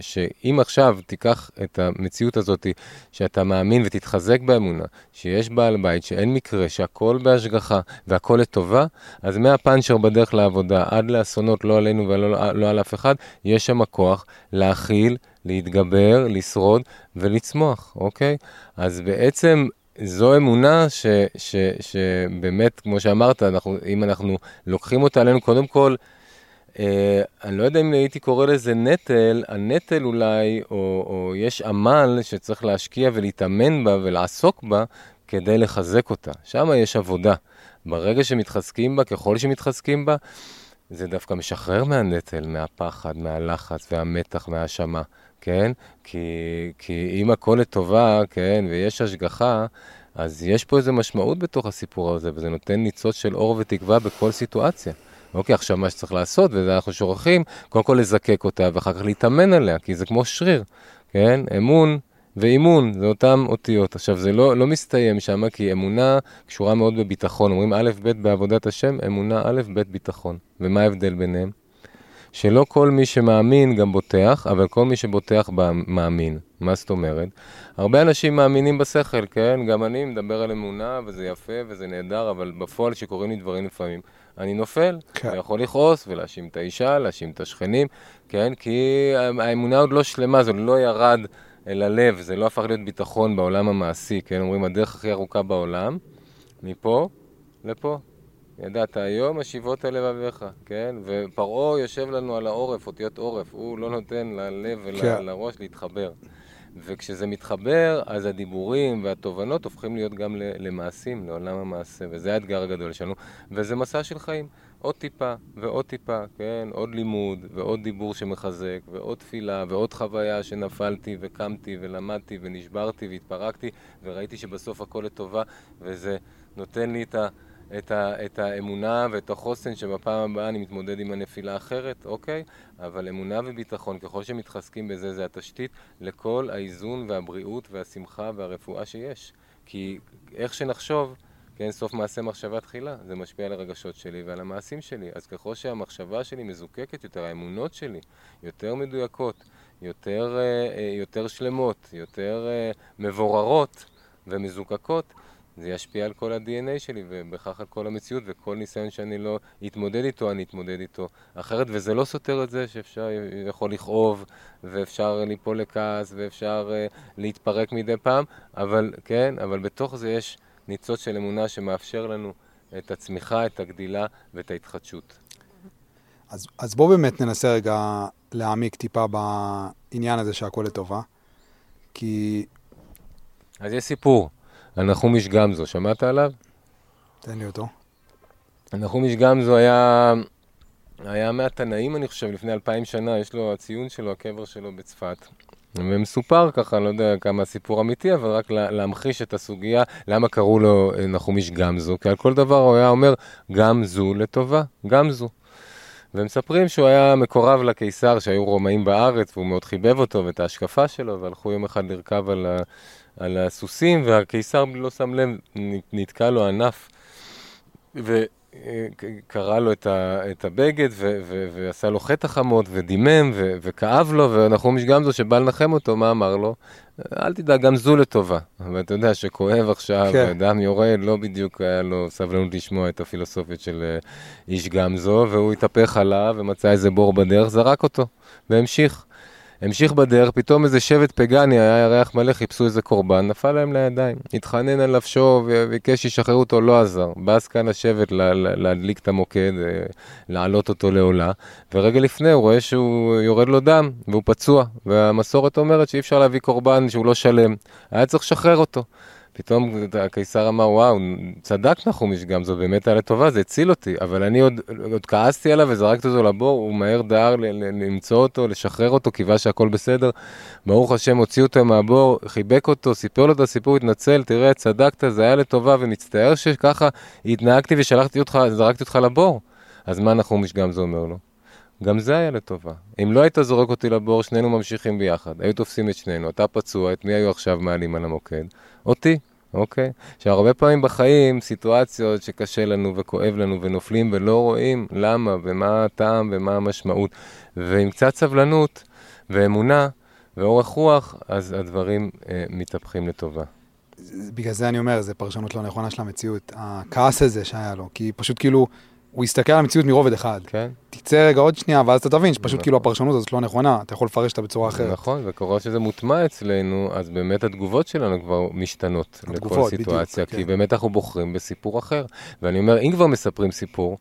שאם עכשיו תיקח את המציאות הזאת, שאתה מאמין ותתחזק באמונה, שיש בעל בית, שאין מקרה, שהכל בהשגחה והכל לטובה, אז מהפאנצ'ר בדרך לעבודה עד לאסונות, לא עלינו ולא לא על אף אחד, יש שם כוח להכיל, להתגבר, לשרוד ולצמוח, אוקיי? אז בעצם זו אמונה ש, ש, שבאמת, כמו שאמרת, אנחנו, אם אנחנו לוקחים אותה עלינו, קודם כל, אה, אני לא יודע אם הייתי קורא לזה נטל, הנטל אולי, או, או יש עמל שצריך להשקיע ולהתאמן בה ולעסוק בה כדי לחזק אותה. שם יש עבודה. ברגע שמתחזקים בה, ככל שמתחזקים בה, זה דווקא משחרר מהנטל, מהפחד, מהלחץ והמתח, מהאשמה. כן? כי, כי אם הכל לטובה, כן, ויש השגחה, אז יש פה איזו משמעות בתוך הסיפור הזה, וזה נותן ניצוץ של אור ותקווה בכל סיטואציה. אוקיי, עכשיו מה שצריך לעשות, וזה אנחנו שוכחים, קודם כל לזקק אותה, ואחר כך להתאמן עליה, כי זה כמו שריר, כן? אמון ואימון, זה אותן אותיות. עכשיו, זה לא, לא מסתיים שם, כי אמונה קשורה מאוד בביטחון. אומרים א', ב' בעבודת השם, אמונה א', ב' ביטחון. ומה ההבדל ביניהם? שלא כל מי שמאמין גם בוטח, אבל כל מי שבוטח מאמין. מה זאת אומרת? הרבה אנשים מאמינים בשכל, כן? גם אני מדבר על אמונה, וזה יפה וזה נהדר, אבל בפועל שקורים לי דברים לפעמים, אני נופל. כן. אני יכול לכעוס ולהאשים את האישה, להאשים את השכנים, כן? כי האמונה עוד לא שלמה, זה לא ירד אל הלב, זה לא הפך להיות ביטחון בעולם המעשי, כן? אומרים, הדרך הכי ארוכה בעולם, מפה לפה. ידעת היום השיבות על לבביך, כן? ופרעה יושב לנו על העורף, אותיות עורף, הוא לא נותן ללב ולראש כן. להתחבר. וכשזה מתחבר, אז הדיבורים והתובנות הופכים להיות גם למעשים, לעולם המעשה, וזה האתגר הגדול שלנו, וזה מסע של חיים. עוד טיפה ועוד טיפה, כן? עוד לימוד ועוד דיבור שמחזק ועוד תפילה ועוד חוויה שנפלתי וקמתי ולמדתי ונשברתי והתפרקתי וראיתי שבסוף הכל לטובה וזה נותן לי את ה... את, ה, את האמונה ואת החוסן שבפעם הבאה אני מתמודד עם הנפילה האחרת, אוקיי? אבל אמונה וביטחון, ככל שמתחזקים בזה, זה התשתית לכל האיזון והבריאות והשמחה והרפואה שיש. כי איך שנחשוב, כן, סוף מעשה מחשבה תחילה, זה משפיע על הרגשות שלי ועל המעשים שלי. אז ככל שהמחשבה שלי מזוקקת יותר, האמונות שלי יותר מדויקות, יותר, אה, אה, יותר שלמות, יותר אה, מבוררות ומזוקקות, זה ישפיע על כל ה-DNA שלי ובכך על כל המציאות וכל ניסיון שאני לא אתמודד איתו, אני אתמודד איתו אחרת וזה לא סותר את זה שאפשר, יכול לכאוב ואפשר ליפול לכעס ואפשר uh, להתפרק מדי פעם, אבל כן, אבל בתוך זה יש ניצוץ של אמונה שמאפשר לנו את הצמיחה, את הגדילה ואת ההתחדשות. אז, אז בואו באמת ננסה רגע להעמיק טיפה בעניין הזה שהכל לטובה, כי... אז יש סיפור. על נחומיש גמזו, שמעת עליו? תן לי אותו. נחומיש גמזו היה, היה מהתנאים, אני חושב, לפני אלפיים שנה, יש לו, הציון שלו, הקבר שלו בצפת. ומסופר ככה, לא יודע כמה סיפור אמיתי, אבל רק להמחיש את הסוגיה, למה קראו לו אה, נחומיש גמזו, כי על כל דבר הוא היה אומר, גם זו לטובה, גם זו. ומספרים שהוא היה מקורב לקיסר, שהיו רומאים בארץ, והוא מאוד חיבב אותו ואת ההשקפה שלו, והלכו יום אחד לרכב על, ה... על הסוסים, והקיסר לא שם לב, נתקע לו ענף, וקרע לו את, ה, את הבגד, ו, ו, ועשה לו חטא חמות, ודימם, ו, וכאב לו, ונחומיש גמזו שבא לנחם אותו, מה אמר לו? אל תדאג, גם זו לטובה. אבל אתה יודע שכואב עכשיו, כן. דם יורד, לא בדיוק היה לו סבלנות לשמוע את הפילוסופיות של אה, איש גמזו, והוא התהפך עליו ומצא איזה בור בדרך, זרק אותו, והמשיך. המשיך בדרך, פתאום איזה שבט פגאני, היה ירח מלא, חיפשו איזה קורבן, נפל להם לידיים. התחנן על נפשו וביקש שישחררו אותו, לא עזר. בא זקן השבט להדליק את המוקד, אה, להעלות אותו לעולה, ורגע לפני הוא רואה שהוא יורד לו דם, והוא פצוע, והמסורת אומרת שאי אפשר להביא קורבן שהוא לא שלם. היה צריך לשחרר אותו. פתאום הקיסר אמר, וואו, צדק נחומיש גם, זו באמת היה לטובה, זה הציל אותי, אבל אני עוד, עוד כעסתי עליו וזרקתי אותו לבור, הוא מהר דהר למצוא אותו, לשחרר אותו, קיווה שהכל בסדר. ברוך השם, הוציא אותו מהבור, חיבק אותו, סיפר לו את הסיפור, התנצל, תראה, צדקת, זה היה לטובה, ומצטער שככה התנהגתי ושלחתי אותך, זרקתי אותך לבור. אז מה נחומיש גם זה אומר לו? גם זה היה לטובה. אם לא היית זורק אותי לבור, שנינו ממשיכים ביחד. היו תופסים את שנינו, אתה פצוע, את מי היו עכשיו מעלים על המוקד? אותי, אוקיי? שהרבה פעמים בחיים, סיטואציות שקשה לנו וכואב לנו ונופלים ולא רואים למה ומה הטעם ומה המשמעות. ועם קצת סבלנות ואמונה ואורך רוח, אז הדברים אה, מתהפכים לטובה. בגלל זה אני אומר, זו פרשנות לא נכונה של המציאות. הכעס הזה שהיה לו, כי פשוט כאילו... הוא יסתכל על המציאות מרובד אחד. כן. תצא רגע עוד שנייה, ואז אתה תבין שפשוט נכון. כאילו הפרשנות הזאת לא נכונה, אתה יכול לפרש אותה בצורה אחרת. נכון, וככל שזה מוטמע אצלנו, אז באמת התגובות שלנו כבר משתנות התגובות, לכל סיטואציה, בדיוק, כי כן. באמת אנחנו בוחרים בסיפור אחר. ואני אומר, אם כבר מספרים סיפור,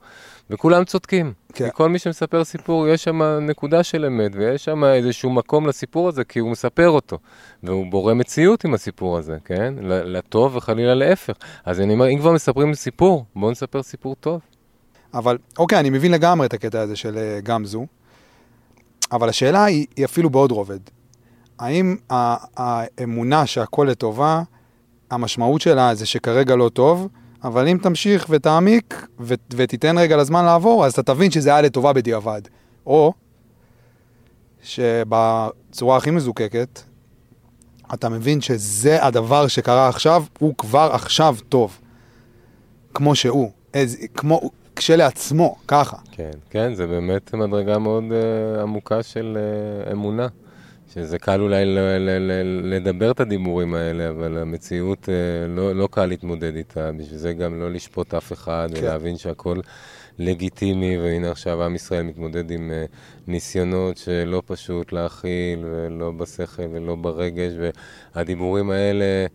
וכולם צודקים. כן. כי כל מי שמספר סיפור, יש שם נקודה של אמת, ויש שם איזשהו מקום לסיפור הזה, כי הוא מספר אותו. והוא בורא מציאות עם הסיפור הזה, כן? לטוב וחלילה להפך. אז אני אומר, אם כבר מספרים סיפור, בואו נספר סיפור טוב. אבל אוקיי, אני מבין לגמרי את הקטע הזה של אה, גם זו, אבל השאלה היא, היא אפילו בעוד רובד. האם האמונה שהכל לטובה, המשמעות שלה זה שכרגע לא טוב, אבל אם תמשיך ותעמיק ו- ותיתן רגע לזמן לעבור, אז אתה תבין שזה היה לטובה בדיעבד. או שבצורה הכי מזוקקת, אתה מבין שזה הדבר שקרה עכשיו, הוא כבר עכשיו טוב. כמו שהוא. אז, כמו, כשלעצמו, ככה. כן, כן, זה באמת מדרגה מאוד uh, עמוקה של uh, אמונה. שזה קל אולי ל- ל- ל- לדבר את הדיבורים האלה, אבל המציאות uh, לא, לא קל להתמודד איתה, בשביל זה גם לא לשפוט אף אחד, כן. ולהבין שהכל לגיטימי, והנה עכשיו עם ישראל מתמודד עם uh, ניסיונות שלא פשוט להכיל, ולא בשכל ולא ברגש, והדיבורים האלה...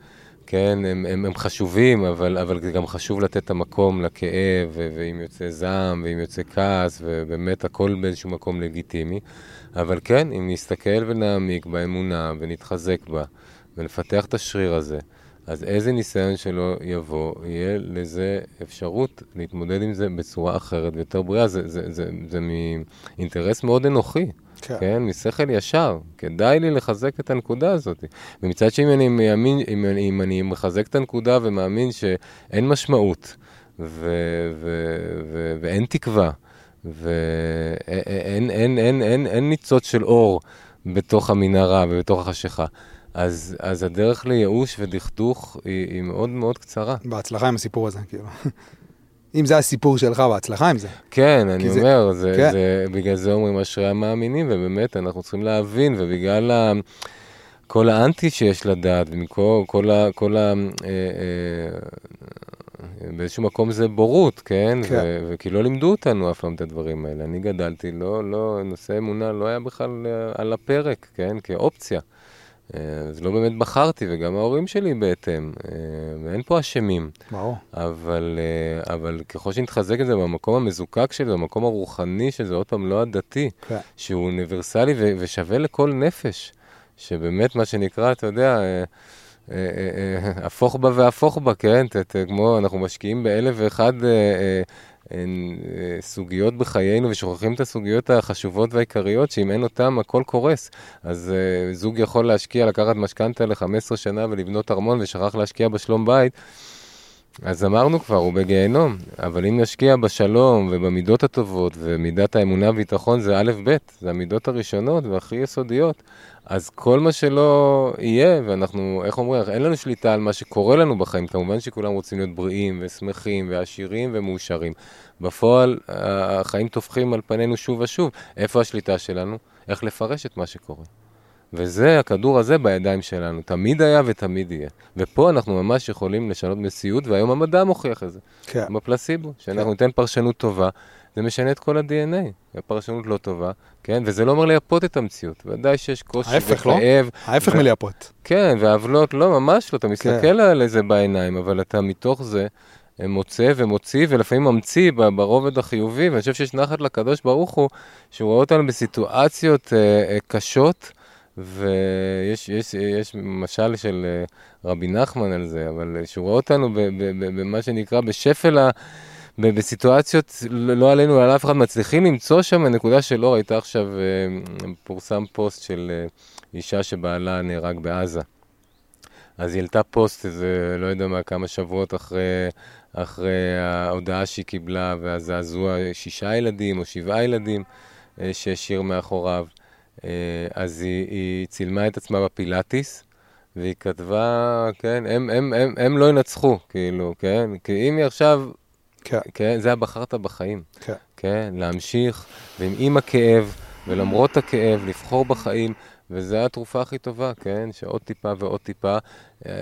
כן, הם, הם, הם חשובים, אבל, אבל גם חשוב לתת את המקום לכאב, ואם יוצא זעם, ואם יוצא כעס, ובאמת הכל באיזשהו מקום לגיטימי. אבל כן, אם נסתכל ונעמיק באמונה, ונתחזק בה, ונפתח את השריר הזה, אז איזה ניסיון שלא יבוא, יהיה לזה אפשרות להתמודד עם זה בצורה אחרת ויותר בריאה. זה, זה, זה, זה, זה מאינטרס מאוד אנוכי. כן. כן, משכל ישר. כדאי לי לחזק את הנקודה הזאת. ומצד שני, אני מאמין, אם, אם אני מחזק את הנקודה ומאמין שאין משמעות ו, ו, ו, ואין תקווה, ואין אין, אין, אין, אין ניצוץ של אור בתוך המנהרה ובתוך החשיכה, אז, אז הדרך לייאוש ודכדוך היא, היא מאוד מאוד קצרה. בהצלחה עם הסיפור הזה, כאילו. אם זה הסיפור שלך, בהצלחה עם זה. כן, אני זה- אומר, זה, כן. זה, בגלל זה אומרים אשרי המאמינים, ובאמת אנחנו צריכים להבין, ובגלל ה, כל האנטי שיש לדעת, ומכל כל ה... כל ה אה, אה, באיזשהו מקום זה בורות, כן? כן. ו- וכי לא לימדו אותנו אף פעם את הדברים האלה. אני גדלתי, לא, לא, נושא אמונה לא היה בכלל אה, על הפרק, כן? כאופציה. אה, אז לא באמת בחרתי, וגם ההורים שלי בהתאם, אה, ואין פה אשמים. ברור. אבל, אה, אבל ככל שנתחזק את זה במקום המזוקק של זה, במקום הרוחני של זה, עוד פעם, לא הדתי, כן. שהוא אוניברסלי ו- ושווה לכל נפש, שבאמת מה שנקרא, אתה יודע, הפוך בה והפוך בה, כן? כמו אנחנו משקיעים באלף ואחד סוגיות בחיינו ושוכחים את הסוגיות החשובות והעיקריות, שאם אין אותן הכל קורס. אז אה, זוג יכול להשקיע, לקחת משכנתה ל-15 שנה ולבנות ארמון ושכח להשקיע בשלום בית. אז אמרנו כבר, הוא בגיהנום, אבל אם נשקיע בשלום ובמידות הטובות, ומידת האמונה והביטחון זה א' ב', זה המידות הראשונות והכי יסודיות, אז כל מה שלא יהיה, ואנחנו, איך אומרים, אין לנו שליטה על מה שקורה לנו בחיים, כמובן שכולם רוצים להיות בריאים ושמחים ועשירים ומאושרים. בפועל, החיים טופחים על פנינו שוב ושוב. איפה השליטה שלנו? איך לפרש את מה שקורה. וזה, הכדור הזה בידיים שלנו, תמיד היה ותמיד יהיה. ופה אנחנו ממש יכולים לשנות מציאות, והיום המדע מוכיח את זה. כן. בפלסיבו, שאנחנו ניתן פרשנות טובה, זה משנה את כל ה-DNA. הפרשנות לא טובה, כן? וזה לא אומר לייפות את המציאות. ודאי שיש קושי ההפך, לא? וכאב. ההפך ו- מלייפות. כן, ועוולות, לא, ממש לא. אתה כן. מסתכל על זה בעיניים, אבל אתה מתוך זה אה, מוצא ומוציא, ולפעמים ממציא ברובד החיובי, ואני חושב שיש נחת לקדוש ברוך הוא, שהוא רואה אותנו בסיטואציות אה, אה, קשות, ויש יש, יש משל של אה, רבי נחמן על זה, אבל אה, שהוא רואה אותנו במה שנקרא בשפל ה... בסיטואציות, לא עלינו, על אף אחד, מצליחים למצוא שם נקודה של אור. הייתה עכשיו, אה, פורסם פוסט של אישה שבעלה נהרג בעזה. אז היא העלתה פוסט איזה, לא יודע מה, כמה שבועות אחרי, אחרי ההודעה שהיא קיבלה, והזעזוע, שישה ילדים או שבעה ילדים שהשאיר מאחוריו. אה, אז היא, היא צילמה את עצמה בפילאטיס, והיא כתבה, כן, הם, הם, הם, הם לא ינצחו, כאילו, כן? כי אם היא עכשיו, כן, כן, זה הבחרת בחיים. כן. כן, להמשיך, ועם עם הכאב, ולמרות הכאב, לבחור בחיים, וזו התרופה הכי טובה, כן? שעוד טיפה ועוד טיפה. אה,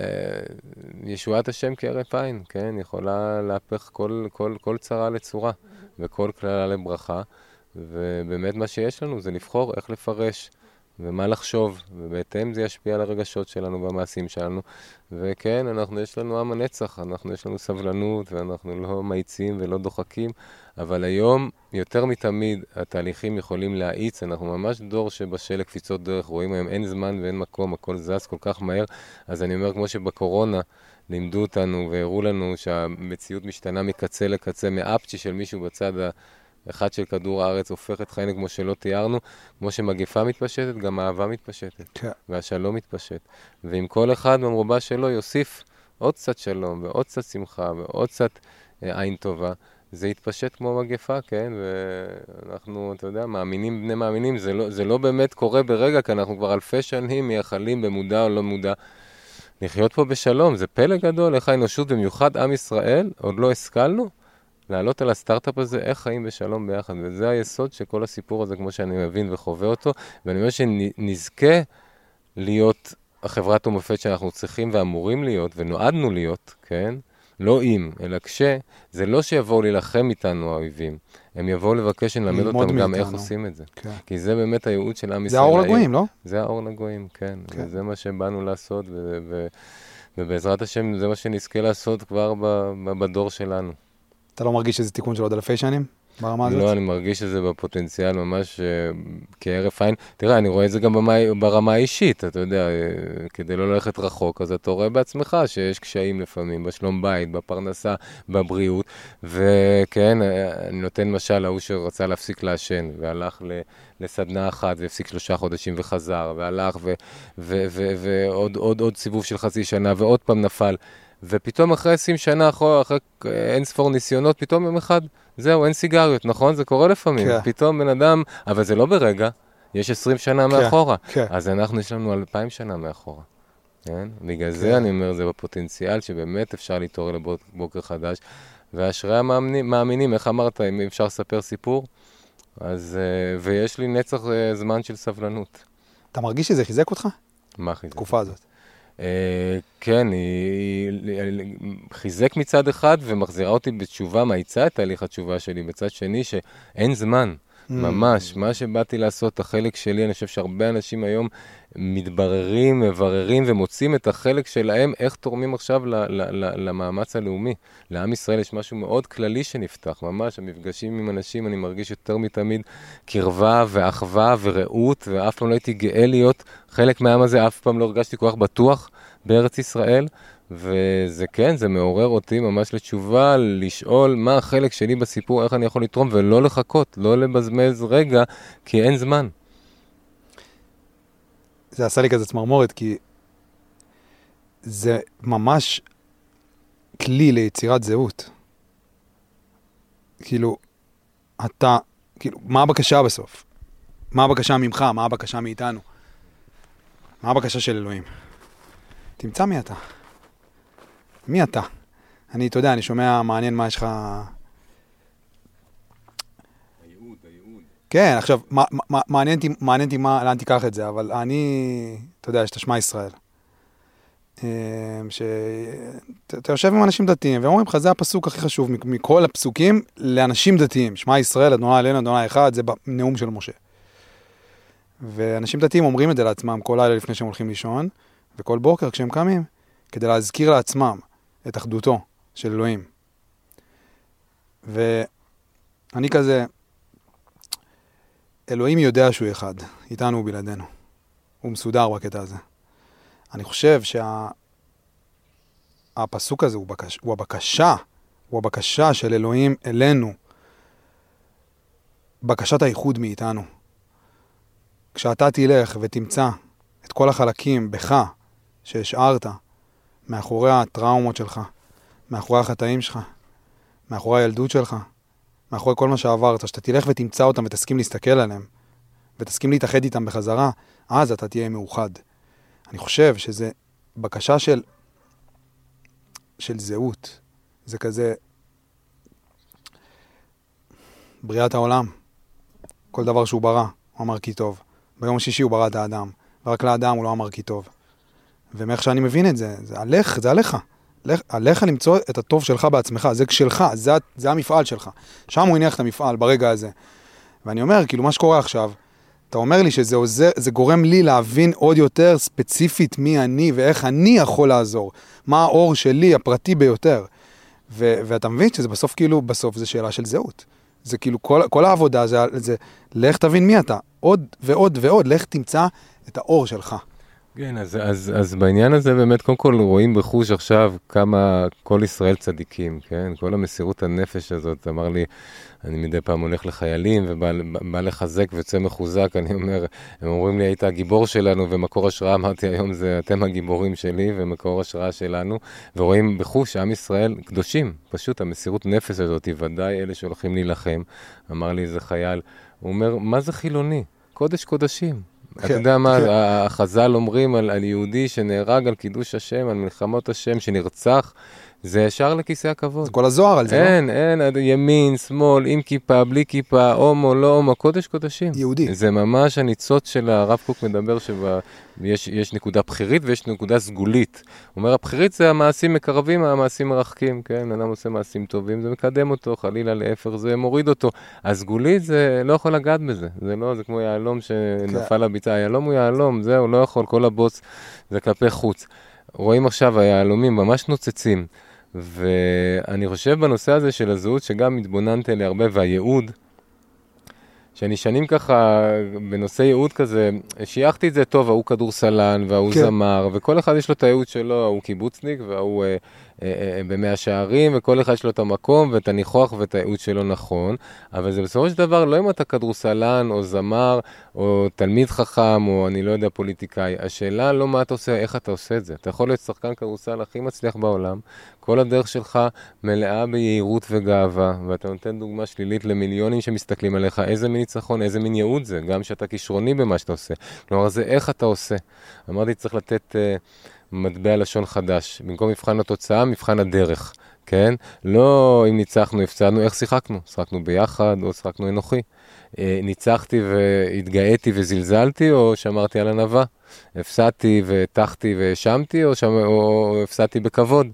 ישועת השם כהרף עין, כן? יכולה להפך כל, כל, כל צרה לצורה, וכל קללה לברכה. ובאמת מה שיש לנו זה לבחור איך לפרש. ומה לחשוב, ובהתאם זה ישפיע על הרגשות שלנו והמעשים שלנו. וכן, אנחנו, יש לנו עם הנצח, אנחנו, יש לנו סבלנות, ואנחנו לא מאיצים ולא דוחקים, אבל היום, יותר מתמיד, התהליכים יכולים להאיץ, אנחנו ממש דור שבשל לקפיצות דרך, רואים היום אין זמן ואין מקום, הכל זז כל כך מהר, אז אני אומר, כמו שבקורונה לימדו אותנו והראו לנו שהמציאות משתנה מקצה לקצה, מאפצ'י של מישהו בצד. אחד של כדור הארץ הופך את חיינו כמו שלא תיארנו, כמו שמגפה מתפשטת, גם אהבה מתפשטת, כן. והשלום מתפשט. ואם כל אחד במרובה שלו יוסיף עוד קצת שלום, ועוד קצת שמחה, ועוד קצת אה, עין טובה, זה יתפשט כמו מגפה, כן? ואנחנו, אתה יודע, מאמינים בני מאמינים, זה לא, זה לא באמת קורה ברגע, כי אנחנו כבר אלפי שנים מייחלים במודע או לא מודע. לחיות פה בשלום, זה פלא גדול, איך האנושות, במיוחד עם ישראל, עוד לא השכלנו לעלות על הסטארט-אפ הזה, איך חיים בשלום ביחד. וזה היסוד של כל הסיפור הזה, כמו שאני מבין וחווה אותו. ואני אומר שנזכה להיות החברת המופת שאנחנו צריכים ואמורים להיות, ונועדנו להיות, כן? לא אם, אלא כש, זה לא שיבואו להילחם איתנו האויבים, הם יבואו לבקש שנלמד אותם גם איך. עושים את זה. כן. כי זה באמת הייעוד של עם ישראל. זה האור. לגויים, לא? זה האור לגויים, כן. כן. כן. וזה מה שבאנו לעשות, ו- ו- ובעזרת השם זה מה שנזכה לעשות כבר ב- ב- בדור שלנו. אתה לא מרגיש שזה תיקון של עוד אלפי שנים ברמה הזאת? לא, אני מרגיש שזה בפוטנציאל ממש אה, כהרף עין. תראה, אני רואה את זה גם ברמה, ברמה האישית, אתה יודע, אה, כדי לא ללכת רחוק, אז אתה רואה בעצמך שיש קשיים לפעמים, בשלום בית, בפרנסה, בבריאות, וכן, אה, אני נותן משל ההוא שרצה להפסיק לעשן, והלך ל... לסדנה אחת והפסיק שלושה חודשים וחזר, והלך ועוד עוד, עוד סיבוב של חצי שנה, ועוד פעם נפל. ופתאום אחרי 20 שנה, אחרי, אחרי אין ספור ניסיונות, פתאום יום אחד, זהו, אין סיגריות, נכון? זה קורה לפעמים. כן. פתאום בן אדם, אבל זה לא ברגע, יש 20 שנה מאחורה. כן. אז אנחנו, יש לנו 2,000 שנה מאחורה. כן? בגלל כן. זה אני אומר, זה בפוטנציאל שבאמת אפשר להתעורר לבוקר חדש. ואשרי המאמינים, איך אמרת, אם אפשר לספר סיפור? אז, אה, ויש לי נצח אה, זמן של סבלנות. אתה מרגיש שזה חיזק אותך? מה חיזק? התקופה הזאת. אה, כן, היא, היא חיזק מצד אחד ומחזירה אותי בתשובה, מאיצה את תהליך התשובה שלי, בצד שני שאין זמן. Mm. ממש, מה שבאתי לעשות, החלק שלי, אני חושב שהרבה אנשים היום מתבררים, מבררים ומוצאים את החלק שלהם, איך תורמים עכשיו ל- ל- ל- למאמץ הלאומי. לעם ישראל יש משהו מאוד כללי שנפתח, ממש, המפגשים עם אנשים, אני מרגיש יותר מתמיד קרבה ואחווה ורעות, ואף פעם לא הייתי גאה להיות חלק מהעם הזה, אף פעם לא הרגשתי כל כך בטוח בארץ ישראל. וזה כן, זה מעורר אותי ממש לתשובה, לשאול מה החלק שלי בסיפור, איך אני יכול לתרום, ולא לחכות, לא לבזמז רגע, כי אין זמן. זה עשה לי כזה צמרמורת, כי זה ממש כלי ליצירת זהות. כאילו, אתה, כאילו, מה הבקשה בסוף? מה הבקשה ממך? מה הבקשה מאיתנו? מה הבקשה של אלוהים? תמצא מי אתה. מי אתה? אני, אתה יודע, אני שומע, מעניין מה יש לך... הייעוד, הייעוד. כן, עכשיו, מעניין אותי, לאן תיקח את זה, אבל אני, אתה יודע, יש את השמע ישראל. שאתה יושב עם אנשים דתיים, והם אומרים לך, זה הפסוק הכי חשוב מכל הפסוקים לאנשים דתיים. שמע ישראל, אדוני עלינו, אדוני אחד, זה בנאום של משה. ואנשים דתיים אומרים את זה לעצמם כל לילה לפני שהם הולכים לישון, וכל בוקר כשהם קמים, כדי להזכיר לעצמם את אחדותו של אלוהים. ואני כזה, אלוהים יודע שהוא אחד, איתנו ובלעדינו. הוא מסודר בקטע הזה. אני חושב שהפסוק שה... הזה הוא, בקש... הוא הבקשה, הוא הבקשה של אלוהים אלינו, בקשת האיחוד מאיתנו. כשאתה תלך ותמצא את כל החלקים בך שהשארת מאחורי הטראומות שלך, מאחורי החטאים שלך, מאחורי הילדות שלך, מאחורי כל מה שעברת, שאתה תלך ותמצא אותם ותסכים להסתכל עליהם, ותסכים להתאחד איתם בחזרה, אז אתה תהיה מאוחד. אני חושב שזה בקשה של, של זהות. זה כזה בריאת העולם. כל דבר שהוא ברא, הוא אמר כי טוב. ביום השישי הוא ברא את האדם, ורק לאדם הוא לא אמר כי טוב. ומאיך שאני מבין את זה, זה עליך, זה עליך. לך, עליך למצוא את הטוב שלך בעצמך, זה שלך, זה, זה המפעל שלך. שם הוא הניח את המפעל, ברגע הזה. ואני אומר, כאילו, מה שקורה עכשיו, אתה אומר לי שזה עוזר, זה גורם לי להבין עוד יותר ספציפית מי אני ואיך אני יכול לעזור. מה האור שלי, הפרטי ביותר. ו- ואתה מבין שזה בסוף כאילו, בסוף זה שאלה של זהות. זה כאילו, כל, כל העבודה זה, זה, לך תבין מי אתה. עוד ועוד ועוד, לך תמצא את האור שלך. כן, אז, אז, אז בעניין הזה באמת, קודם כל רואים בחוש עכשיו כמה כל ישראל צדיקים, כן? כל המסירות הנפש הזאת, אמר לי, אני מדי פעם הולך לחיילים ובא לחזק ויוצא מחוזק, אני אומר, הם אומרים לי, היית הגיבור שלנו ומקור השראה, אמרתי היום, זה אתם הגיבורים שלי ומקור השראה שלנו, ורואים בחוש שעם ישראל קדושים, פשוט המסירות נפש הזאת, ודאי אלה שהולכים להילחם, אמר לי איזה חייל, הוא אומר, מה זה חילוני? קודש קודשים. אתה כן, יודע מה, כן. החז"ל אומרים על יהודי שנהרג על קידוש השם, על מלחמות השם, שנרצח. זה ישר לכיסא הכבוד. זה כל הזוהר על זה, אין, לא? אין, אין, ימין, שמאל, עם כיפה, בלי כיפה, הומו, לא הומו, קודש קודשים. יהודי. זה ממש הניצוץ של הרב קוק מדבר שיש נקודה בכירית ויש נקודה סגולית. הוא אומר, הבכירית זה המעשים מקרבים, המעשים מרחקים, כן? אדם עושה מעשים טובים, זה מקדם אותו, חלילה להפך, זה מוריד אותו. הסגולית זה לא יכול לגעת בזה, זה לא, זה כמו יהלום שנפל כן. לביצה, היהלום הוא יהלום, זהו, לא יכול, כל הבוץ זה כלפי חוץ. רואים עכשיו היהלומים ממש נוצצים. ואני חושב בנושא הזה של הזהות, שגם התבוננת אליה הרבה, והייעוד, שאני שנים ככה, בנושא ייעוד כזה, שייכתי את זה טוב, ההוא כדורסלן, וההוא כן. זמר, וכל אחד יש לו את הייעוד שלו, ההוא קיבוצניק, וההוא אה, במאה שערים, וכל אחד יש לו את המקום ואת הניחוח ואת הייעוד שלו נכון, אבל זה בסופו של דבר לא אם אתה כדורסלן או זמר או תלמיד חכם או אני לא יודע פוליטיקאי, השאלה לא מה אתה עושה, איך אתה עושה את זה. אתה יכול להיות שחקן כדורסל הכי מצליח בעולם, כל הדרך שלך מלאה ביהירות וגאווה, ואתה נותן דוגמה שלילית למיליונים שמסתכלים עליך, איזה מין ניצחון, איזה מין ייעוד זה, גם שאתה כישרוני במה שאתה עושה. כלומר, זה איך אתה עושה. אמרתי, צריך לתת... Uh, מטבע לשון חדש. במקום מבחן התוצאה, מבחן הדרך, כן? לא אם ניצחנו, הפסדנו, איך שיחקנו? שיחקנו ביחד או שיחקנו אנוכי? אה, ניצחתי והתגאיתי וזלזלתי, או שמרתי על ענווה? הפסדתי והטחתי והאשמתי, או, שמ... או הפסדתי בכבוד?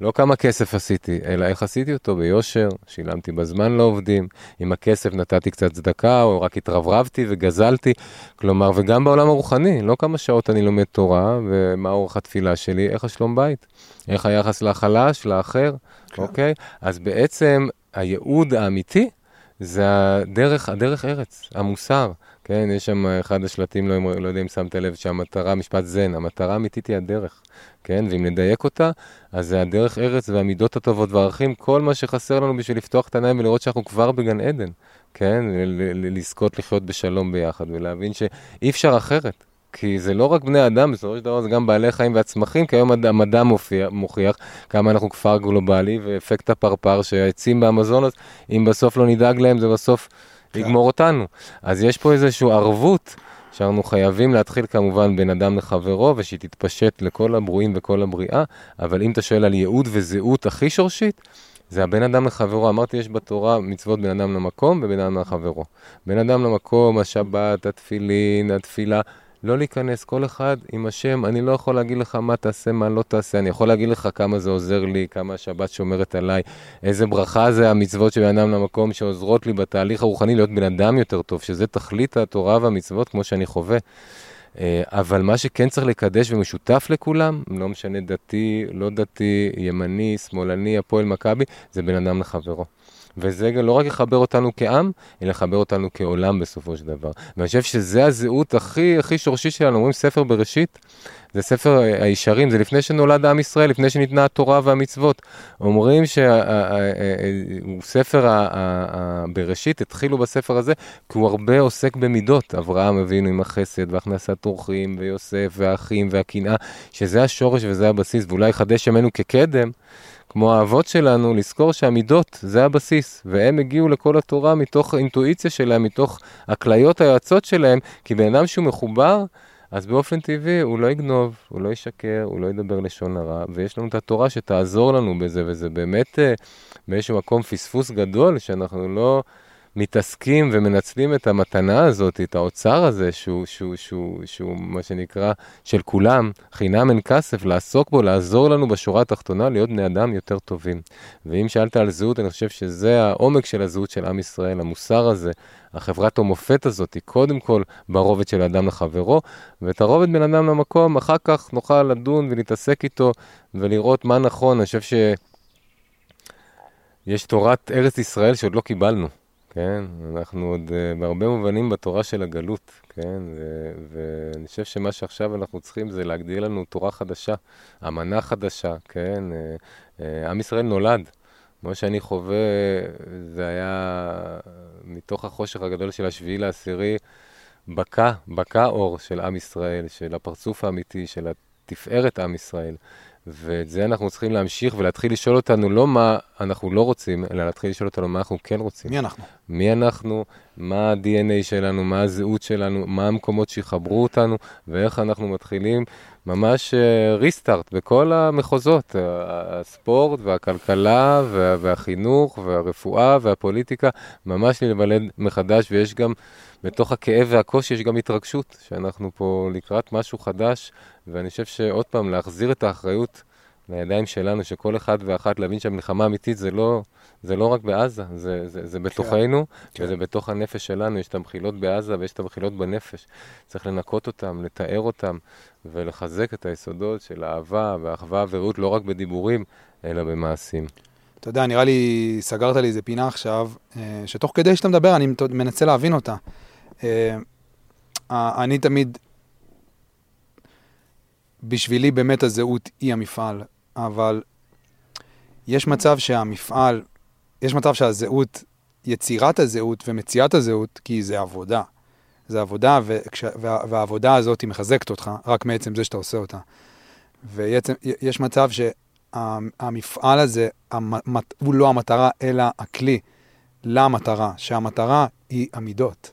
לא כמה כסף עשיתי, אלא איך עשיתי אותו ביושר, שילמתי בזמן לעובדים, עם הכסף נתתי קצת צדקה, או רק התרברבתי וגזלתי. כלומר, וגם בעולם הרוחני, לא כמה שעות אני לומד תורה, ומה אורך התפילה שלי, איך השלום בית, איך היחס לחלש, לאחר, כן. אוקיי? אז בעצם הייעוד האמיתי זה הדרך, הדרך ארץ, המוסר. כן, יש שם אחד השלטים, לא, לא יודע אם שמת לב, שהמטרה, משפט זן, המטרה האמיתית היא הדרך, כן? ואם נדייק אותה, אז זה הדרך ארץ והמידות הטובות והערכים, כל מה שחסר לנו בשביל לפתוח את העיניים ולראות שאנחנו כבר בגן עדן, כן? לזכות לחיות בשלום ביחד ולהבין שאי אפשר אחרת. כי זה לא רק בני אדם, בסופו של דבר זה גם בעלי חיים והצמחים, כי היום המדע מופיע, מוכיח כמה אנחנו כפר גלובלי, ואפקט הפרפר שהעצים באמזונות, אם בסוף לא נדאג להם, זה בסוף כן. יגמור אותנו. אז יש פה איזושהי ערבות. שאנחנו חייבים להתחיל כמובן בין אדם לחברו, ושהיא תתפשט לכל הברואים וכל הבריאה, אבל אם אתה שואל על ייעוד וזהות הכי שורשית, זה הבן אדם לחברו. אמרתי, יש בתורה מצוות בין אדם למקום ובין אדם לחברו. בין אדם למקום, השבת, התפילין, התפילה. לא להיכנס, כל אחד עם השם, אני לא יכול להגיד לך מה תעשה, מה לא תעשה, אני יכול להגיד לך כמה זה עוזר לי, כמה השבת שומרת עליי, איזה ברכה זה המצוות של בן אדם למקום שעוזרות לי בתהליך הרוחני להיות בן אדם יותר טוב, שזה תכלית התורה והמצוות כמו שאני חווה. אה, אבל מה שכן צריך לקדש ומשותף לכולם, לא משנה דתי, לא דתי, ימני, שמאלני, הפועל מכבי, זה בין אדם לחברו. וזה לא רק יחבר אותנו כעם, אלא יחבר אותנו כעולם בסופו של דבר. ואני חושב שזה הזהות הכי הכי שורשית שלנו. אומרים ספר בראשית, זה ספר הישרים, זה לפני שנולד עם ישראל, לפני שניתנה התורה והמצוות. אומרים שהוא ספר בראשית, התחילו בספר הזה, כי הוא הרבה עוסק במידות. אברהם אבינו עם החסד והכנסת אורחים, ויוסף והאחים והקנאה, שזה השורש וזה הבסיס, ואולי יחדש ימינו כקדם. כמו האבות שלנו, לזכור שהמידות זה הבסיס, והם הגיעו לכל התורה מתוך האינטואיציה שלהם, מתוך הכליות היועצות שלהם, כי בן אדם שהוא מחובר, אז באופן טבעי הוא לא יגנוב, הוא לא ישקר, הוא לא ידבר לשון הרע, ויש לנו את התורה שתעזור לנו בזה, וזה באמת אה, באיזשהו מקום פספוס גדול, שאנחנו לא... מתעסקים ומנצלים את המתנה הזאת, את האוצר הזה, שהוא, שהוא, שהוא, שהוא מה שנקרא של כולם, חינם אין כסף, לעסוק בו, לעזור לנו בשורה התחתונה, להיות בני אדם יותר טובים. ואם שאלת על זהות, אני חושב שזה העומק של הזהות של עם ישראל, המוסר הזה, החברת המופת הזאת, היא קודם כל ברובד של אדם לחברו, ואת הרובד בין אדם למקום, אחר כך נוכל לדון ולהתעסק איתו ולראות מה נכון. אני חושב ש... יש תורת ארץ ישראל שעוד לא קיבלנו. כן, אנחנו עוד uh, בהרבה מובנים בתורה של הגלות, כן, ו- ואני חושב שמה שעכשיו אנחנו צריכים זה להגדיר לנו תורה חדשה, אמנה חדשה, כן, uh, uh, עם ישראל נולד. כמו שאני חווה, זה היה מתוך החושך הגדול של השביעי לעשירי, בקע, בקע אור של עם ישראל, של הפרצוף האמיתי, של התפארת עם ישראל. ואת זה אנחנו צריכים להמשיך ולהתחיל לשאול אותנו לא מה אנחנו לא רוצים, אלא להתחיל לשאול אותנו מה אנחנו כן רוצים. מי אנחנו? מי אנחנו, מה ה-DNA שלנו, מה הזהות שלנו, מה המקומות שיחברו אותנו, ואיך אנחנו מתחילים ממש ריסטארט uh, בכל המחוזות, הספורט והכלכלה וה, והחינוך והרפואה והפוליטיקה, ממש להיוולד מחדש, ויש גם, בתוך הכאב והקושי יש גם התרגשות, שאנחנו פה לקראת משהו חדש, ואני חושב שעוד פעם, להחזיר את האחריות לידיים שלנו, שכל אחד ואחת להבין שהמלחמה האמיתית זה לא, זה לא רק בעזה, זה, זה, זה בתוכנו, כן. וזה בתוך הנפש שלנו, יש את המחילות בעזה ויש את המחילות בנפש. צריך לנקות אותם, לתאר אותם, ולחזק את היסודות של אהבה ואחווה ורעות, לא רק בדיבורים, אלא במעשים. אתה יודע, נראה לי, סגרת לי איזה פינה עכשיו, אה, שתוך כדי שאתה מדבר, אני מנסה להבין אותה. אה, אני תמיד, בשבילי באמת הזהות היא המפעל, אבל יש מצב שהמפעל, יש מצב שהזהות, יצירת הזהות ומציאת הזהות, כי זה עבודה. זה עבודה, וכש, וה, והעבודה הזאת היא מחזקת אותך, רק מעצם זה שאתה עושה אותה. ויש מצב שהמפעל הזה, המת, הוא לא המטרה, אלא הכלי למטרה, שהמטרה היא המידות.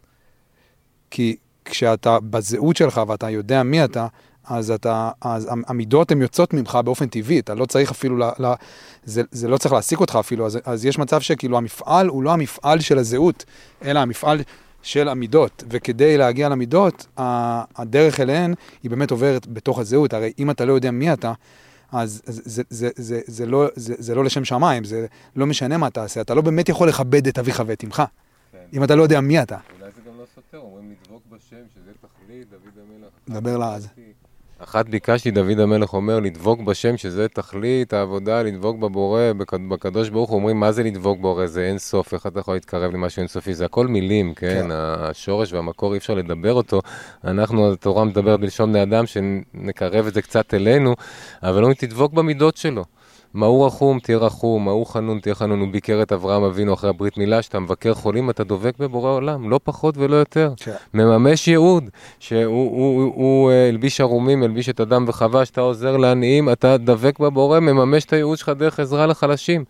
כי כשאתה בזהות שלך ואתה יודע מי אתה, אז, אתה, אז המידות הן יוצאות ממך באופן טבעי, אתה לא צריך אפילו, ל, ל, זה, זה לא צריך להעסיק אותך אפילו, אז, אז יש מצב שכאילו המפעל הוא לא המפעל של הזהות, אלא המפעל של המידות, וכדי להגיע למידות, הדרך אליהן היא באמת עוברת בתוך הזהות, הרי אם אתה לא יודע מי אתה, אז זה, זה, זה, זה, זה, לא, זה, זה לא לשם שמיים, זה לא משנה מה תעשה, אתה לא באמת יכול לכבד את אביך ואת אמך, כן. אם אתה לא יודע מי אתה. אולי זה גם לא סותר, אומרים לדבוק בשם, שזה תכלית, דוד המלך. דבר לעז. אחת ביקשתי, דוד המלך אומר, לדבוק בשם, שזה תכלית העבודה, לדבוק בבורא, בקדוש ברוך הוא, אומרים, מה זה לדבוק בו? הרי זה אין סוף, איך אתה יכול להתקרב למשהו אינסופי? זה הכל מילים, כן? כן. השורש והמקור, אי אפשר לדבר אותו. אנחנו, התורה מדברת בלשון בני אדם, שנקרב את זה קצת אלינו, אבל אומרים, תדבוק במידות שלו. מה הוא רחום, תהיה רחום, מה הוא חנון, תהיה חנון. הוא ביקר את אברהם אבינו אחרי הברית מילה, שאתה מבקר חולים, אתה דובק בבורא עולם, לא פחות ולא יותר. כן. מממש ייעוד, שהוא הוא, הוא, הוא, אה, הלביש ערומים, הלביש את אדם וחווה, שאתה עוזר לעניים, אתה דבק בבורא, מממש את הייעוד שלך דרך עזרה לחלשים.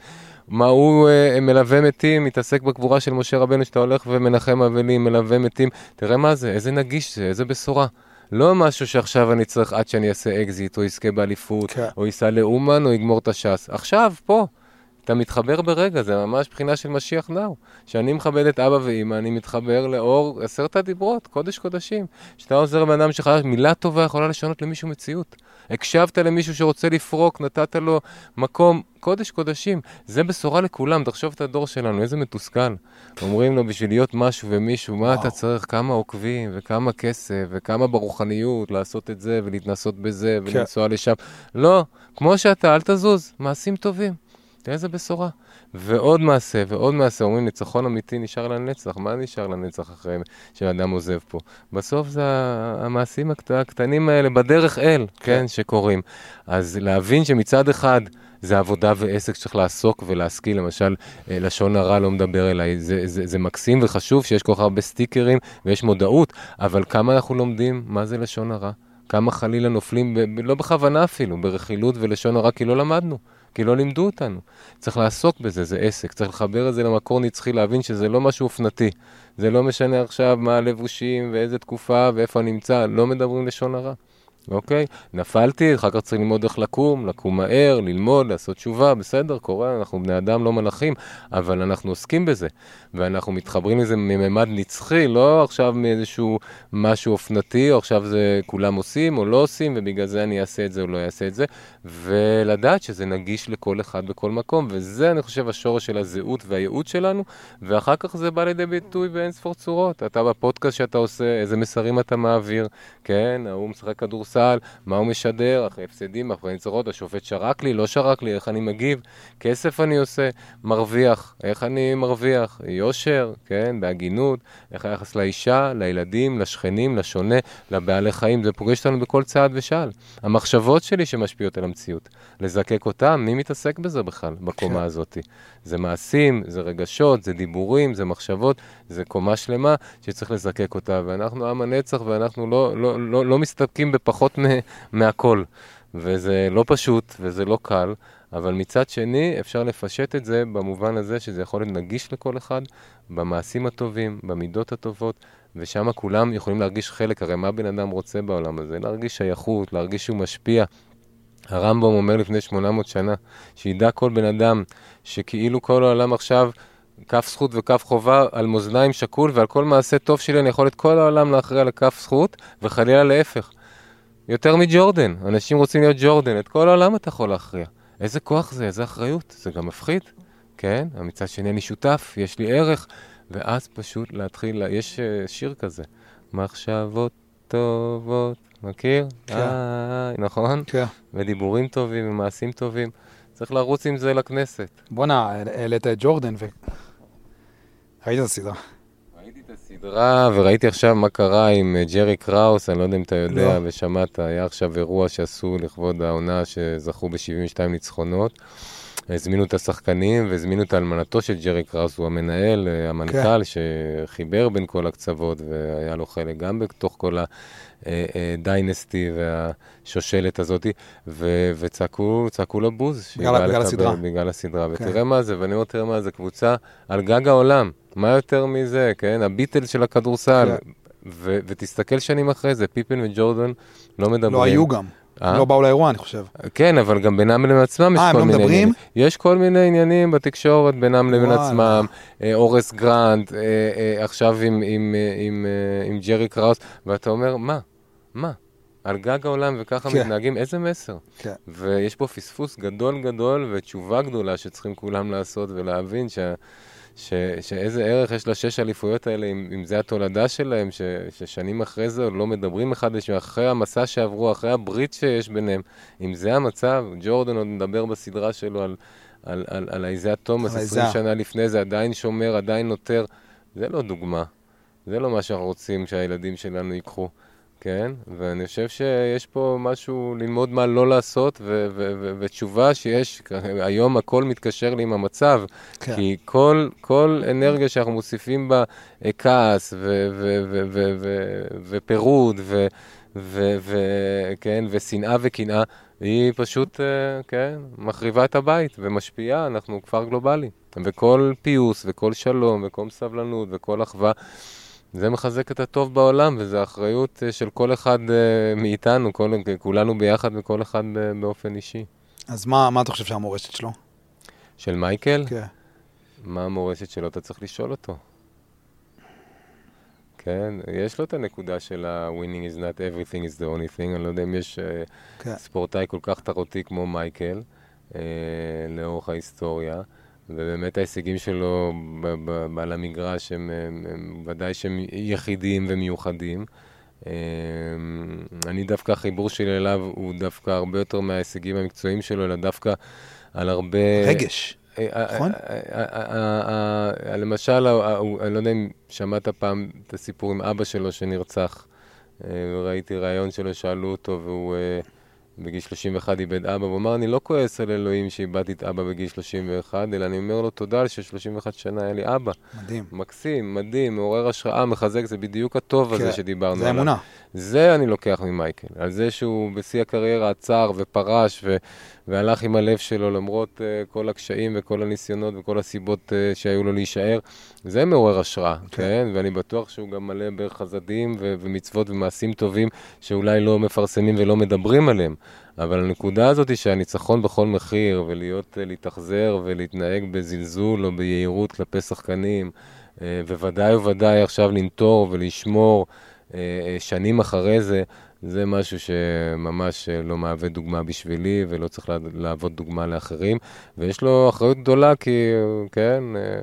מה הוא uh, מלווה מתים, מתעסק בקבורה של משה רבנו, שאתה הולך ומנחם אבלים, מלווה מתים. תראה מה זה, איזה נגיש זה, איזה בשורה. לא משהו שעכשיו אני צריך עד שאני אעשה אקזיט, או אזכה באליפות, כן. או אסע לאומן, או אגמור את הש"ס. עכשיו, פה. אתה מתחבר ברגע, זה ממש בחינה של משיח now. כשאני מכבד את אבא ואימא, אני מתחבר לאור עשרת הדיברות, קודש קודשים. כשאתה עוזר לבן אדם שלך, מילה טובה יכולה לשנות למישהו מציאות. הקשבת למישהו שרוצה לפרוק, נתת לו מקום, קודש קודשים. זה בשורה לכולם, תחשוב את הדור שלנו, איזה מתוסכל. אומרים לו, בשביל להיות משהו ומישהו, מה וואו. אתה צריך, כמה עוקבים, וכמה כסף, וכמה ברוחניות, לעשות את זה, ולהתנסות בזה, כן. ולנסוע לשם. לא, כמו שאתה, אל תזוז, מעשים טובים. איזה בשורה. ועוד מעשה, ועוד מעשה, אומרים ניצחון אמיתי נשאר לנצח, מה נשאר לנצח אחרי שאדם עוזב פה? בסוף זה המעשים הקט... הקטנים האלה בדרך אל, כן, כן, שקורים. אז להבין שמצד אחד... זה עבודה ועסק שצריך לעסוק ולהשכיל, למשל, אה, לשון הרע לא מדבר אליי, זה, זה, זה מקסים וחשוב שיש כל כך הרבה סטיקרים ויש מודעות, אבל כמה אנחנו לומדים מה זה לשון הרע? כמה חלילה נופלים, ב, לא בכוונה אפילו, ברכילות ולשון הרע, כי לא למדנו. כי לא לימדו אותנו. צריך לעסוק בזה, זה עסק. צריך לחבר את זה למקור נצחי, להבין שזה לא משהו אופנתי. זה לא משנה עכשיו מה הלבושים ואיזה תקופה ואיפה נמצא, לא מדברים לשון הרע. אוקיי? נפלתי, אחר כך צריך ללמוד איך לקום, לקום מהר, ללמוד, לעשות תשובה, בסדר, קורה, אנחנו בני אדם לא מלאכים, אבל אנחנו עוסקים בזה, ואנחנו מתחברים לזה מממד נצחי, לא עכשיו מאיזשהו משהו אופנתי, או עכשיו זה כולם עושים או לא עושים, ובגלל זה אני אעשה את זה או לא אעשה את זה, ולדעת שזה נגיש לכל אחד בכל מקום, וזה, אני חושב, השורש של הזהות והייעוד שלנו, ואחר כך זה בא לידי ביטוי באין ספור צורות. אתה בפודקאסט שאתה עושה, איזה מסרים אתה מעביר, כן, ההוא משחק כדורסל. כדורסל, מה הוא משדר, אחרי הפסדים, אחרי ניצרות, השופט שרק לי, לא שרק לי, איך אני מגיב, כסף אני עושה, מרוויח, איך אני מרוויח, יושר, כן, בהגינות, איך היחס לאישה, לילדים, לשכנים, לשונה, לבעלי חיים, זה פוגש אותנו בכל צעד ושעל. המחשבות שלי שמשפיעות על המציאות, לזקק אותם, מי מתעסק בזה בכלל, בקומה כן. הזאת? זה מעשים, זה רגשות, זה דיבורים, זה מחשבות, זה קומה שלמה שצריך לזקק אותה, ואנחנו עם הנצח ואנחנו לא, לא, לא, לא מסתפקים בפחות פחות מהכל. וזה לא פשוט וזה לא קל, אבל מצד שני אפשר לפשט את זה במובן הזה שזה יכול להיות נגיש לכל אחד, במעשים הטובים, במידות הטובות, ושם כולם יכולים להרגיש חלק, הרי מה בן אדם רוצה בעולם הזה? להרגיש שייכות, להרגיש שהוא משפיע. הרמב"ם אומר לפני 800 שנה, שידע כל בן אדם שכאילו כל העולם עכשיו כף זכות וכף חובה על מאזניים שקול, ועל כל מעשה טוב שלי אני יכול את כל העולם להכריע לכף זכות, וחלילה להפך. יותר מג'ורדן, אנשים רוצים להיות ג'ורדן, את כל העולם אתה יכול להכריע. איזה כוח זה, איזה אחריות, זה גם מפחיד, כן? מצד שני אני שותף, יש לי ערך, ואז פשוט להתחיל, יש אה, שיר כזה, מחשבות טובות, מכיר? כן. אה, נכון? כן. ודיבורים טובים ומעשים טובים. צריך לרוץ עם זה לכנסת. בואנה, העלית את ג'ורדן ו... ראית את הסדרה. סדרה, וראיתי עכשיו מה קרה עם אה, ג'רי קראוס, אני לא יודע אם אתה יודע לא. ושמעת, היה עכשיו אירוע שעשו לכבוד העונה שזכו ב-72 ניצחונות. הזמינו את השחקנים והזמינו את אלמנתו של ג'רי קראוס, הוא המנהל, אה, המנכ"ל, כן. שחיבר בין כל הקצוות, והיה לו חלק גם בתוך כל הדיינסטי אה, והשושלת הזאת, ו- וצעקו לו בוז. בגלל, בגלל הסדרה. בגלל הסדרה, כן. ותראה מה זה, ואני אומר, תראה מה זה, קבוצה על גג העולם. מה יותר מזה, כן? הביטל של הכדורסל. כן. ו- ותסתכל שנים אחרי זה, פיפן וג'ורדן לא מדברים. לא היו גם. אה? לא באו לאירוע, אני חושב. כן, אבל גם בינם לבין עצמם יש אה, הם כל לא מיני מדברים? עניינים. יש כל מיני עניינים בתקשורת בינם לבין. עצמם. אה, אורס גרנט, עכשיו עם, ג'רי קראוס, ואתה אומר, מה? מה? על גג העולם וככה כן. מתנהגים, איזה מסר? כן. ויש פה פספוס גדול גדול ותשובה גדולה שצריכים כולם לעשות ולהבין ש... ש, שאיזה ערך יש לשש האליפויות האלה, אם, אם זה התולדה שלהם, ש, ששנים אחרי זה לא מדברים אחד לשני, אחרי המסע שעברו, אחרי הברית שיש ביניהם. אם זה המצב, ג'ורדן עוד מדבר בסדרה שלו על, על, על, על האיזאה תומאס, על 20 האיזאה. שנה לפני זה, עדיין שומר, עדיין נותר. זה לא דוגמה. זה לא מה שאנחנו רוצים שהילדים שלנו ייקחו. כן, ואני חושב שיש פה משהו ללמוד מה לא לעשות, ו- ו- ו- ותשובה שיש, היום הכל מתקשר לי עם המצב, כן. כי כל, כל אנרגיה שאנחנו מוסיפים בה אה, כעס ו- ו- ו- ו- ו- ופירוד, ו- ו- ו- כן, ושנאה וקנאה, היא פשוט, אה, כן, מחריבה את הבית ומשפיעה, אנחנו כפר גלובלי. וכל פיוס וכל שלום וכל סבלנות וכל אחווה, זה מחזק את הטוב בעולם, וזו אחריות אה, של כל אחד אה, מאיתנו, כל, כולנו ביחד וכל אחד ב- באופן אישי. אז מה מה אתה חושב שהמורשת שלו? של מייקל, כן. מה המורשת שלו? אתה צריך לשאול אותו. כן, יש לו את הנקודה של ה-winning is not everything is the only thing, אני לא יודע אם יש אה, כן. ספורטאי כל כך תחרותי כמו מייקל, אה, לאורך ההיסטוריה, ובאמת ההישגים שלו על המגרש הם, הם, הם ודאי שהם יחידים ומיוחדים. אה, אני דווקא, החיבור שלי אליו הוא דווקא הרבה יותר מההישגים המקצועיים שלו, אלא דווקא על הרבה... רגש. נכון? למשל, אני לא יודע אם שמעת פעם את הסיפור עם אבא שלו שנרצח. אה, ראיתי ראיון שלו, שאלו אותו, והוא אה, בגיל 31 איבד אבא, והוא אמר, אני לא כועס על אלוהים שאיבדתי את אבא בגיל 31, אלא אני אומר לו תודה על ש-31 שנה היה לי אבא. מדהים. מקסים, מדהים, מעורר השראה, מחזק, זה בדיוק הטוב הזה כן, שדיברנו זה עליו. אמונה. זה אני לוקח ממייקל, על זה שהוא בשיא הקריירה עצר ופרש ו- והלך עם הלב שלו למרות uh, כל הקשיים וכל הניסיונות וכל הסיבות uh, שהיו לו להישאר. זה מעורר השראה, כן. כן? כן? ואני בטוח שהוא גם מלא בחסדים ו- ומצוות ומעשים טובים שאולי לא מפרסמים ולא מדברים עליהם. אבל הנקודה הזאת היא שהניצחון בכל מחיר, ולהיות, uh, להתאכזר ולהתנהג בזלזול או ביהירות כלפי שחקנים, uh, וודאי וודאי עכשיו לנטור ולשמור שנים אחרי זה, זה משהו שממש אה, לא מהווה דוגמה בשבילי ולא צריך לה- להוות דוגמה לאחרים. ויש לו אחריות גדולה כי, אה, כן, אה,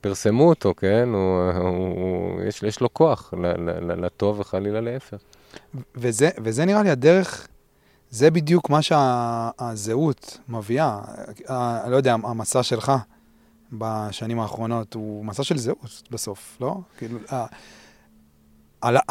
פרסמו אותו, כן, הוא, הוא, הוא, יש, יש לו כוח לטוב וחלילה להפך. וזה, וזה נראה לי הדרך, זה בדיוק מה שהזהות מביאה. ה- לא יודע, המסע שלך בשנים האחרונות הוא מסע של זהות בסוף, לא? כאילו,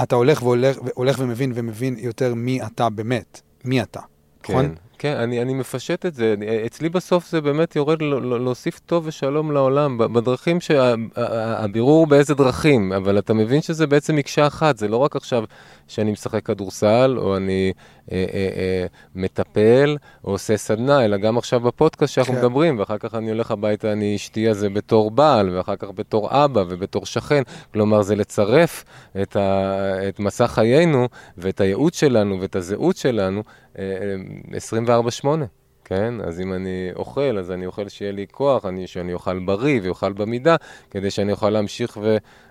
אתה הולך והולך, והולך ומבין ומבין יותר מי אתה באמת, מי אתה, נכון? כן, אני, אני מפשט את זה. אצלי בסוף זה באמת יורד להוסיף טוב ושלום לעולם, בדרכים שהבירור הוא באיזה דרכים, אבל אתה מבין שזה בעצם מקשה אחת, זה לא רק עכשיו שאני משחק כדורסל, או אני אה, אה, אה, מטפל, או עושה סדנה, אלא גם עכשיו בפודקאסט שאנחנו כן. מדברים, ואחר כך אני הולך הביתה, אני אשתי הזה בתור בעל, ואחר כך בתור אבא ובתור שכן. כלומר, זה לצרף את, ה, את מסע חיינו, ואת הייעוד שלנו, ואת הזהות שלנו, 24-8. כן? אז אם אני אוכל, אז אני אוכל שיהיה לי כוח, אני, שאני אוכל בריא ואוכל במידה, כדי שאני אוכל להמשיך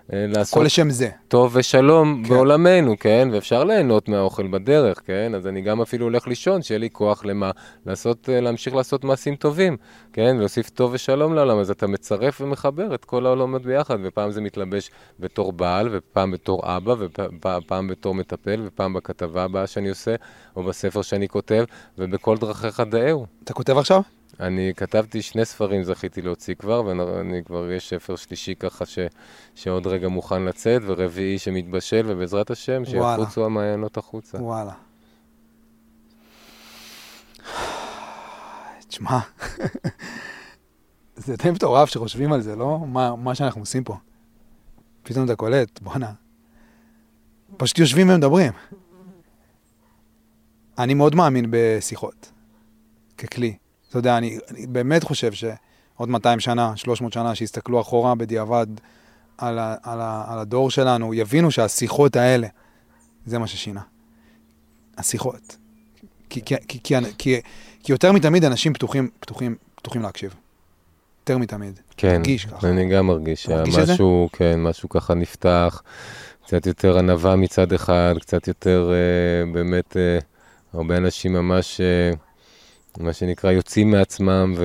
ולעשות הכל לשם זה. טוב ושלום כן. בעולמנו, כן? ואפשר ליהנות מהאוכל בדרך, כן? אז אני גם אפילו הולך לישון, שיהיה לי כוח למה? לעשות, אה, להמשיך לעשות מעשים טובים, כן? ולהוסיף טוב ושלום לעולם. אז אתה מצרף ומחבר את כל העולמות ביחד, ופעם זה מתלבש בתור בעל, ופעם בתור אבא, ופעם בתור מטפל, ופעם בכתבה הבאה שאני עושה, או בספר שאני כותב, ובכל דרכיך דאהו. אתה כותב עכשיו? אני כתבתי שני ספרים, זכיתי להוציא כבר, ואני כבר, יש ספר שלישי ככה ש, שעוד רגע מוכן לצאת, ורביעי שמתבשל, ובעזרת השם. שיחוצו המעיינות החוצה. וואלה. תשמע, זה די מטורף שחושבים על זה, לא? מה, מה שאנחנו עושים פה. פתאום אתה קולט, בואנה. פשוט יושבים ומדברים. אני מאוד מאמין בשיחות, ככלי. אתה יודע, אני, אני באמת חושב שעוד 200 שנה, 300 שנה, שיסתכלו אחורה בדיעבד על, ה, על, ה, על הדור שלנו יבינו שהשיחות האלה, זה מה ששינה. השיחות. כי, כי, כי, כי, כי, כי יותר מתמיד אנשים פתוחים, פתוחים, פתוחים להקשיב. יותר מתמיד. כן, מרגיש ככה. אני גם מרגיש? שמשהו, כן, משהו ככה נפתח, קצת יותר ענווה מצד אחד, קצת יותר אה, באמת, אה, הרבה אנשים ממש, אה, מה שנקרא, יוצאים מעצמם,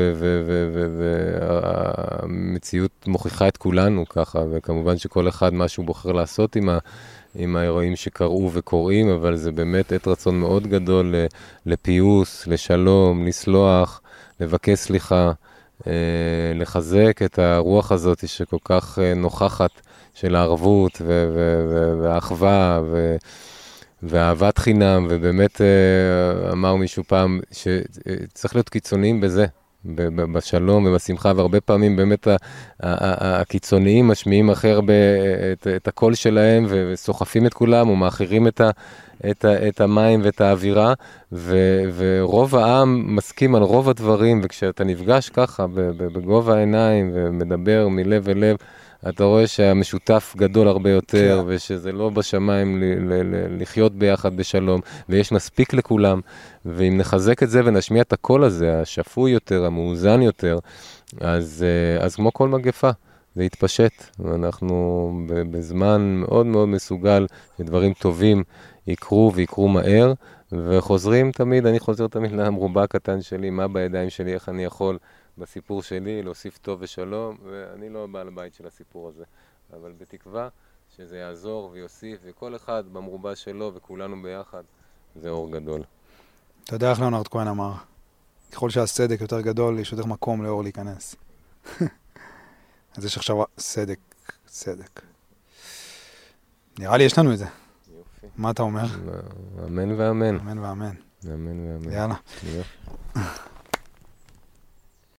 והמציאות מוכיחה את כולנו ככה, וכמובן שכל אחד מה שהוא בוחר לעשות עם. עם האירועים שקרו וקורים, אבל זה באמת עת רצון מאוד גדול לפיוס, לשלום, לסלוח, לבקש סליחה, אה, לחזק את הרוח הזאת שכל כך אה, נוכחת של הערבות והאחווה ו- ואהבת חינם, ובאמת אה, אמר מישהו פעם שצריך להיות קיצוניים בזה, בשלום ובשמחה, והרבה פעמים באמת הקיצוניים משמיעים הכי הרבה את, את הקול שלהם וסוחפים את כולם ומאחרים את, ה- את, ה- את המים ואת האווירה, ו- ורוב העם מסכים על רוב הדברים, וכשאתה נפגש ככה בגובה העיניים ומדבר מלב אל לב, אתה רואה שהמשותף גדול הרבה יותר, כן. ושזה לא בשמיים ל- ל- ל- לחיות ביחד בשלום, ויש מספיק לכולם, ואם נחזק את זה ונשמיע את הקול הזה, השפוי יותר, המאוזן יותר, אז, אה, אז כמו כל מגפה, זה יתפשט. ואנחנו בזמן מאוד מאוד מסוגל שדברים טובים יקרו ויקרו מהר, וחוזרים תמיד, אני חוזר תמיד למרובע הקטן שלי, מה בידיים שלי, איך אני יכול בסיפור שלי להוסיף טוב ושלום, ואני לא בעל בית של הסיפור הזה, אבל בתקווה שזה יעזור ויוסיף, וכל אחד במרובע שלו וכולנו ביחד, זה אור גדול. אתה יודע איך ליאונרד כהן אמר, ככל שהסדק יותר גדול, יש יותר מקום לאור להיכנס. אז יש עכשיו סדק, סדק. נראה לי יש לנו את זה. יופי. מה אתה אומר? אמן ואמן. אמן ואמן. אמן ואמן. יאללה.